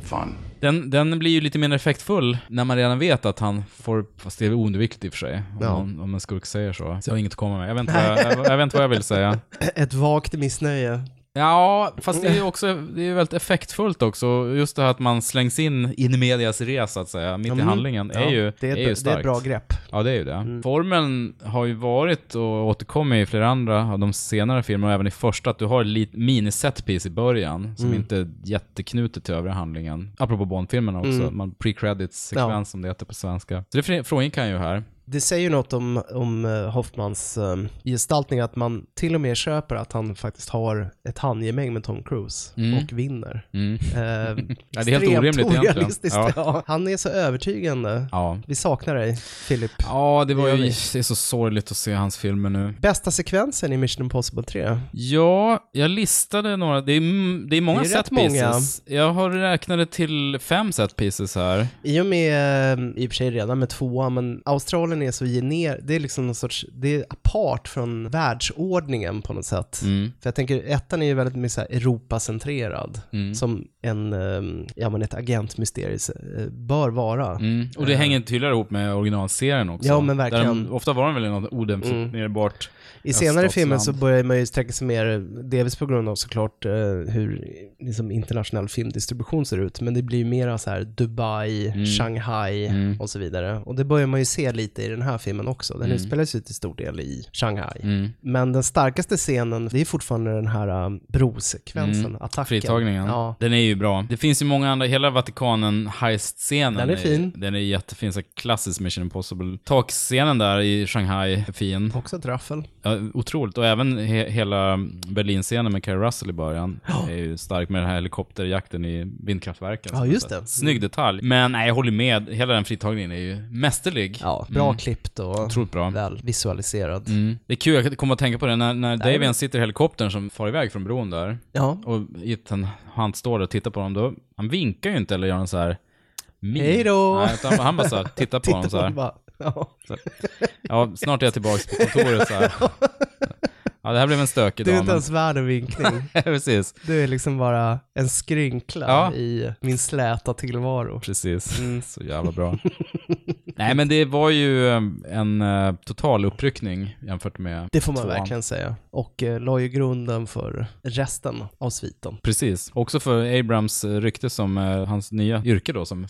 fun. Den, den blir ju lite mer effektfull när man redan vet att han får, fast det är oundvikligt i och för sig, om, Ja. någon, om en skurk säger så. Så jag har inget att komma med. Jag vet inte vad jag, jag, jag, vet inte vad jag vill säga. Ett vagt missnöje. Ja, fast det är ju också, det är väldigt effektfullt också. Just det här att man slängs in in medias res, så att säga, mitt i Mm. handlingen, är Ja, ju, det är, är ju det är starkt. ett bra grepp. Ja, det är ju det. Mm. Formeln har ju varit och återkommit i flera andra av de senare filmerna, och även i första, att du har ett mini-setpiece i början, som Mm. inte är jätteknutet till övriga handlingen. Apropå Bond-filmerna också, Mm. man pre-credits-sekvens Ja. som det heter på svenska. Så det fr- frångick han ju här. Det säger något om, om eh, Hoffmans um, gestaltning, att man till och med köper att han faktiskt har ett handgemäng med Tom Cruise Mm. och vinner. Mm. Ja, det är helt orimligt egentligen. Ja. Ja. Han är så övertygande. Ja. Vi saknar dig, Philip. Ja, det var ju, det är så sorgligt att se hans filmer nu. Bästa sekvensen i Mission Impossible 3? Ja, jag listade några. Det är, det är många Det är rätt set pieces. Jag har räknat till fem set pieces här. I och med, i och för sig redan med tvåan, men Australien är så gener, det är liksom någon sorts, det är apart från världsordningen på något sätt. Mm. För jag tänker, ettan är ju väldigt mycket så här Europacentrerad, Mm. som en, eh, ja men ett agentmysterium eh, bör vara. Mm. Och det Eh, hänger tydligare ihop med originalserien också. Ja, men verkligen. De, ofta var de väl något odefinierbart I senare filmer så börjar man ju sträcka sig mer, delvis på grund av såklart eh, hur liksom, internationell filmdistribution ser ut, men det blir ju mera så här Dubai, Mm. Shanghai Mm. och så vidare. Och det börjar man ju se lite i i den här filmen också. Den Mm. utspelar sig till stor del i Shanghai. Mm. Men den starkaste scenen, det är fortfarande den här um, brosekvensen, Mm. attacken. Fritagningen. Ja. Den är ju bra. Det finns ju många andra, hela Vatikanen heist-scenen. Den är fin. Den är jättefin, så klassisk Mission Impossible. Takscenen där i Shanghai är fin. Också ett raffel. Ja, otroligt. Och även he hela Berlin-scenen med Carrie Russell i början är ju stark med den här helikopterjakten i vindkraftverken. Ja, just det. Snygg detalj. Men nej, jag håller med. Hela den fritagningen är ju mästerlig. Ja, bra Mm. Klippt och Otroligt bra. väl visualiserad. Mm. Det är kul, jag kommer att tänka på det, när, när Davian men- sitter i helikoptern som far iväg från bron där, Ja. och Ethan Hunt står där och tittar på honom, då, han vinkar ju inte eller gör någon så här min. Hej då! Nej, utan han bara så här, tittar på honom så här. bara, ja. Ja, snart är jag tillbaka på kontoret så här. Ja, det här blev en stökig Du är dag. inte ens värd en vinkning. Precis, Du är liksom bara en skrynkla Ja. i min släta tillvaro. precis. Mm. Så jävla bra. Nej, men det var ju eh, en eh, total uppryckning jämfört med Det får man tvåan. verkligen säga. Och eh, la ju grunden för resten av sviten. Precis. Också för Abrams rykte som eh, hans nya yrke då, som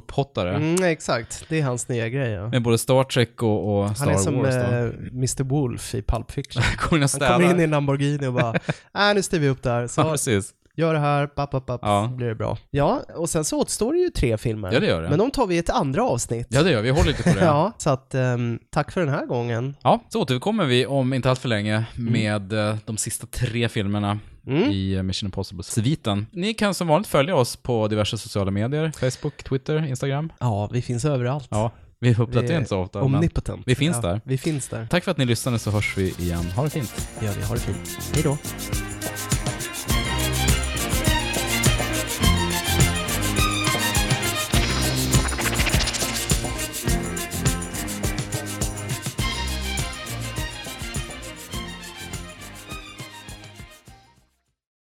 franchise-upphottare. Mm, exakt, det är hans nya grej. Ja. Med både Star Trek och, och Star Han är som Wars då. eh, Mr Wolf i Pulp Fiction. Han kommer in i en Lamborghini och bara, äh, nu styr vi upp där. Ja, Så precis. Gör det här, papp, papp, papp, Ja. blir det bra. Ja, och sen så återstår det ju tre filmer. Ja, det gör det. Men de tar vi i ett andra avsnitt. Ja, det gör vi. Vi håller lite på det. Ja, så att ehm, tack för den här gången. Ja, så återkommer vi om inte allt för länge med eh, de sista tre filmerna Mm. i eh, Mission Impossible-sviten. Ni kan som vanligt följa oss på diverse sociala medier, Facebook, Twitter, Instagram. Ja, vi finns överallt. Ja, vi uppdaterar Vi är inte så ofta. Men Omnipotent. vi finns ja, där. Vi finns där. tack för att ni lyssnade så hörs vi igen. Ha det fint. Ja, vi har det fint. Hej då.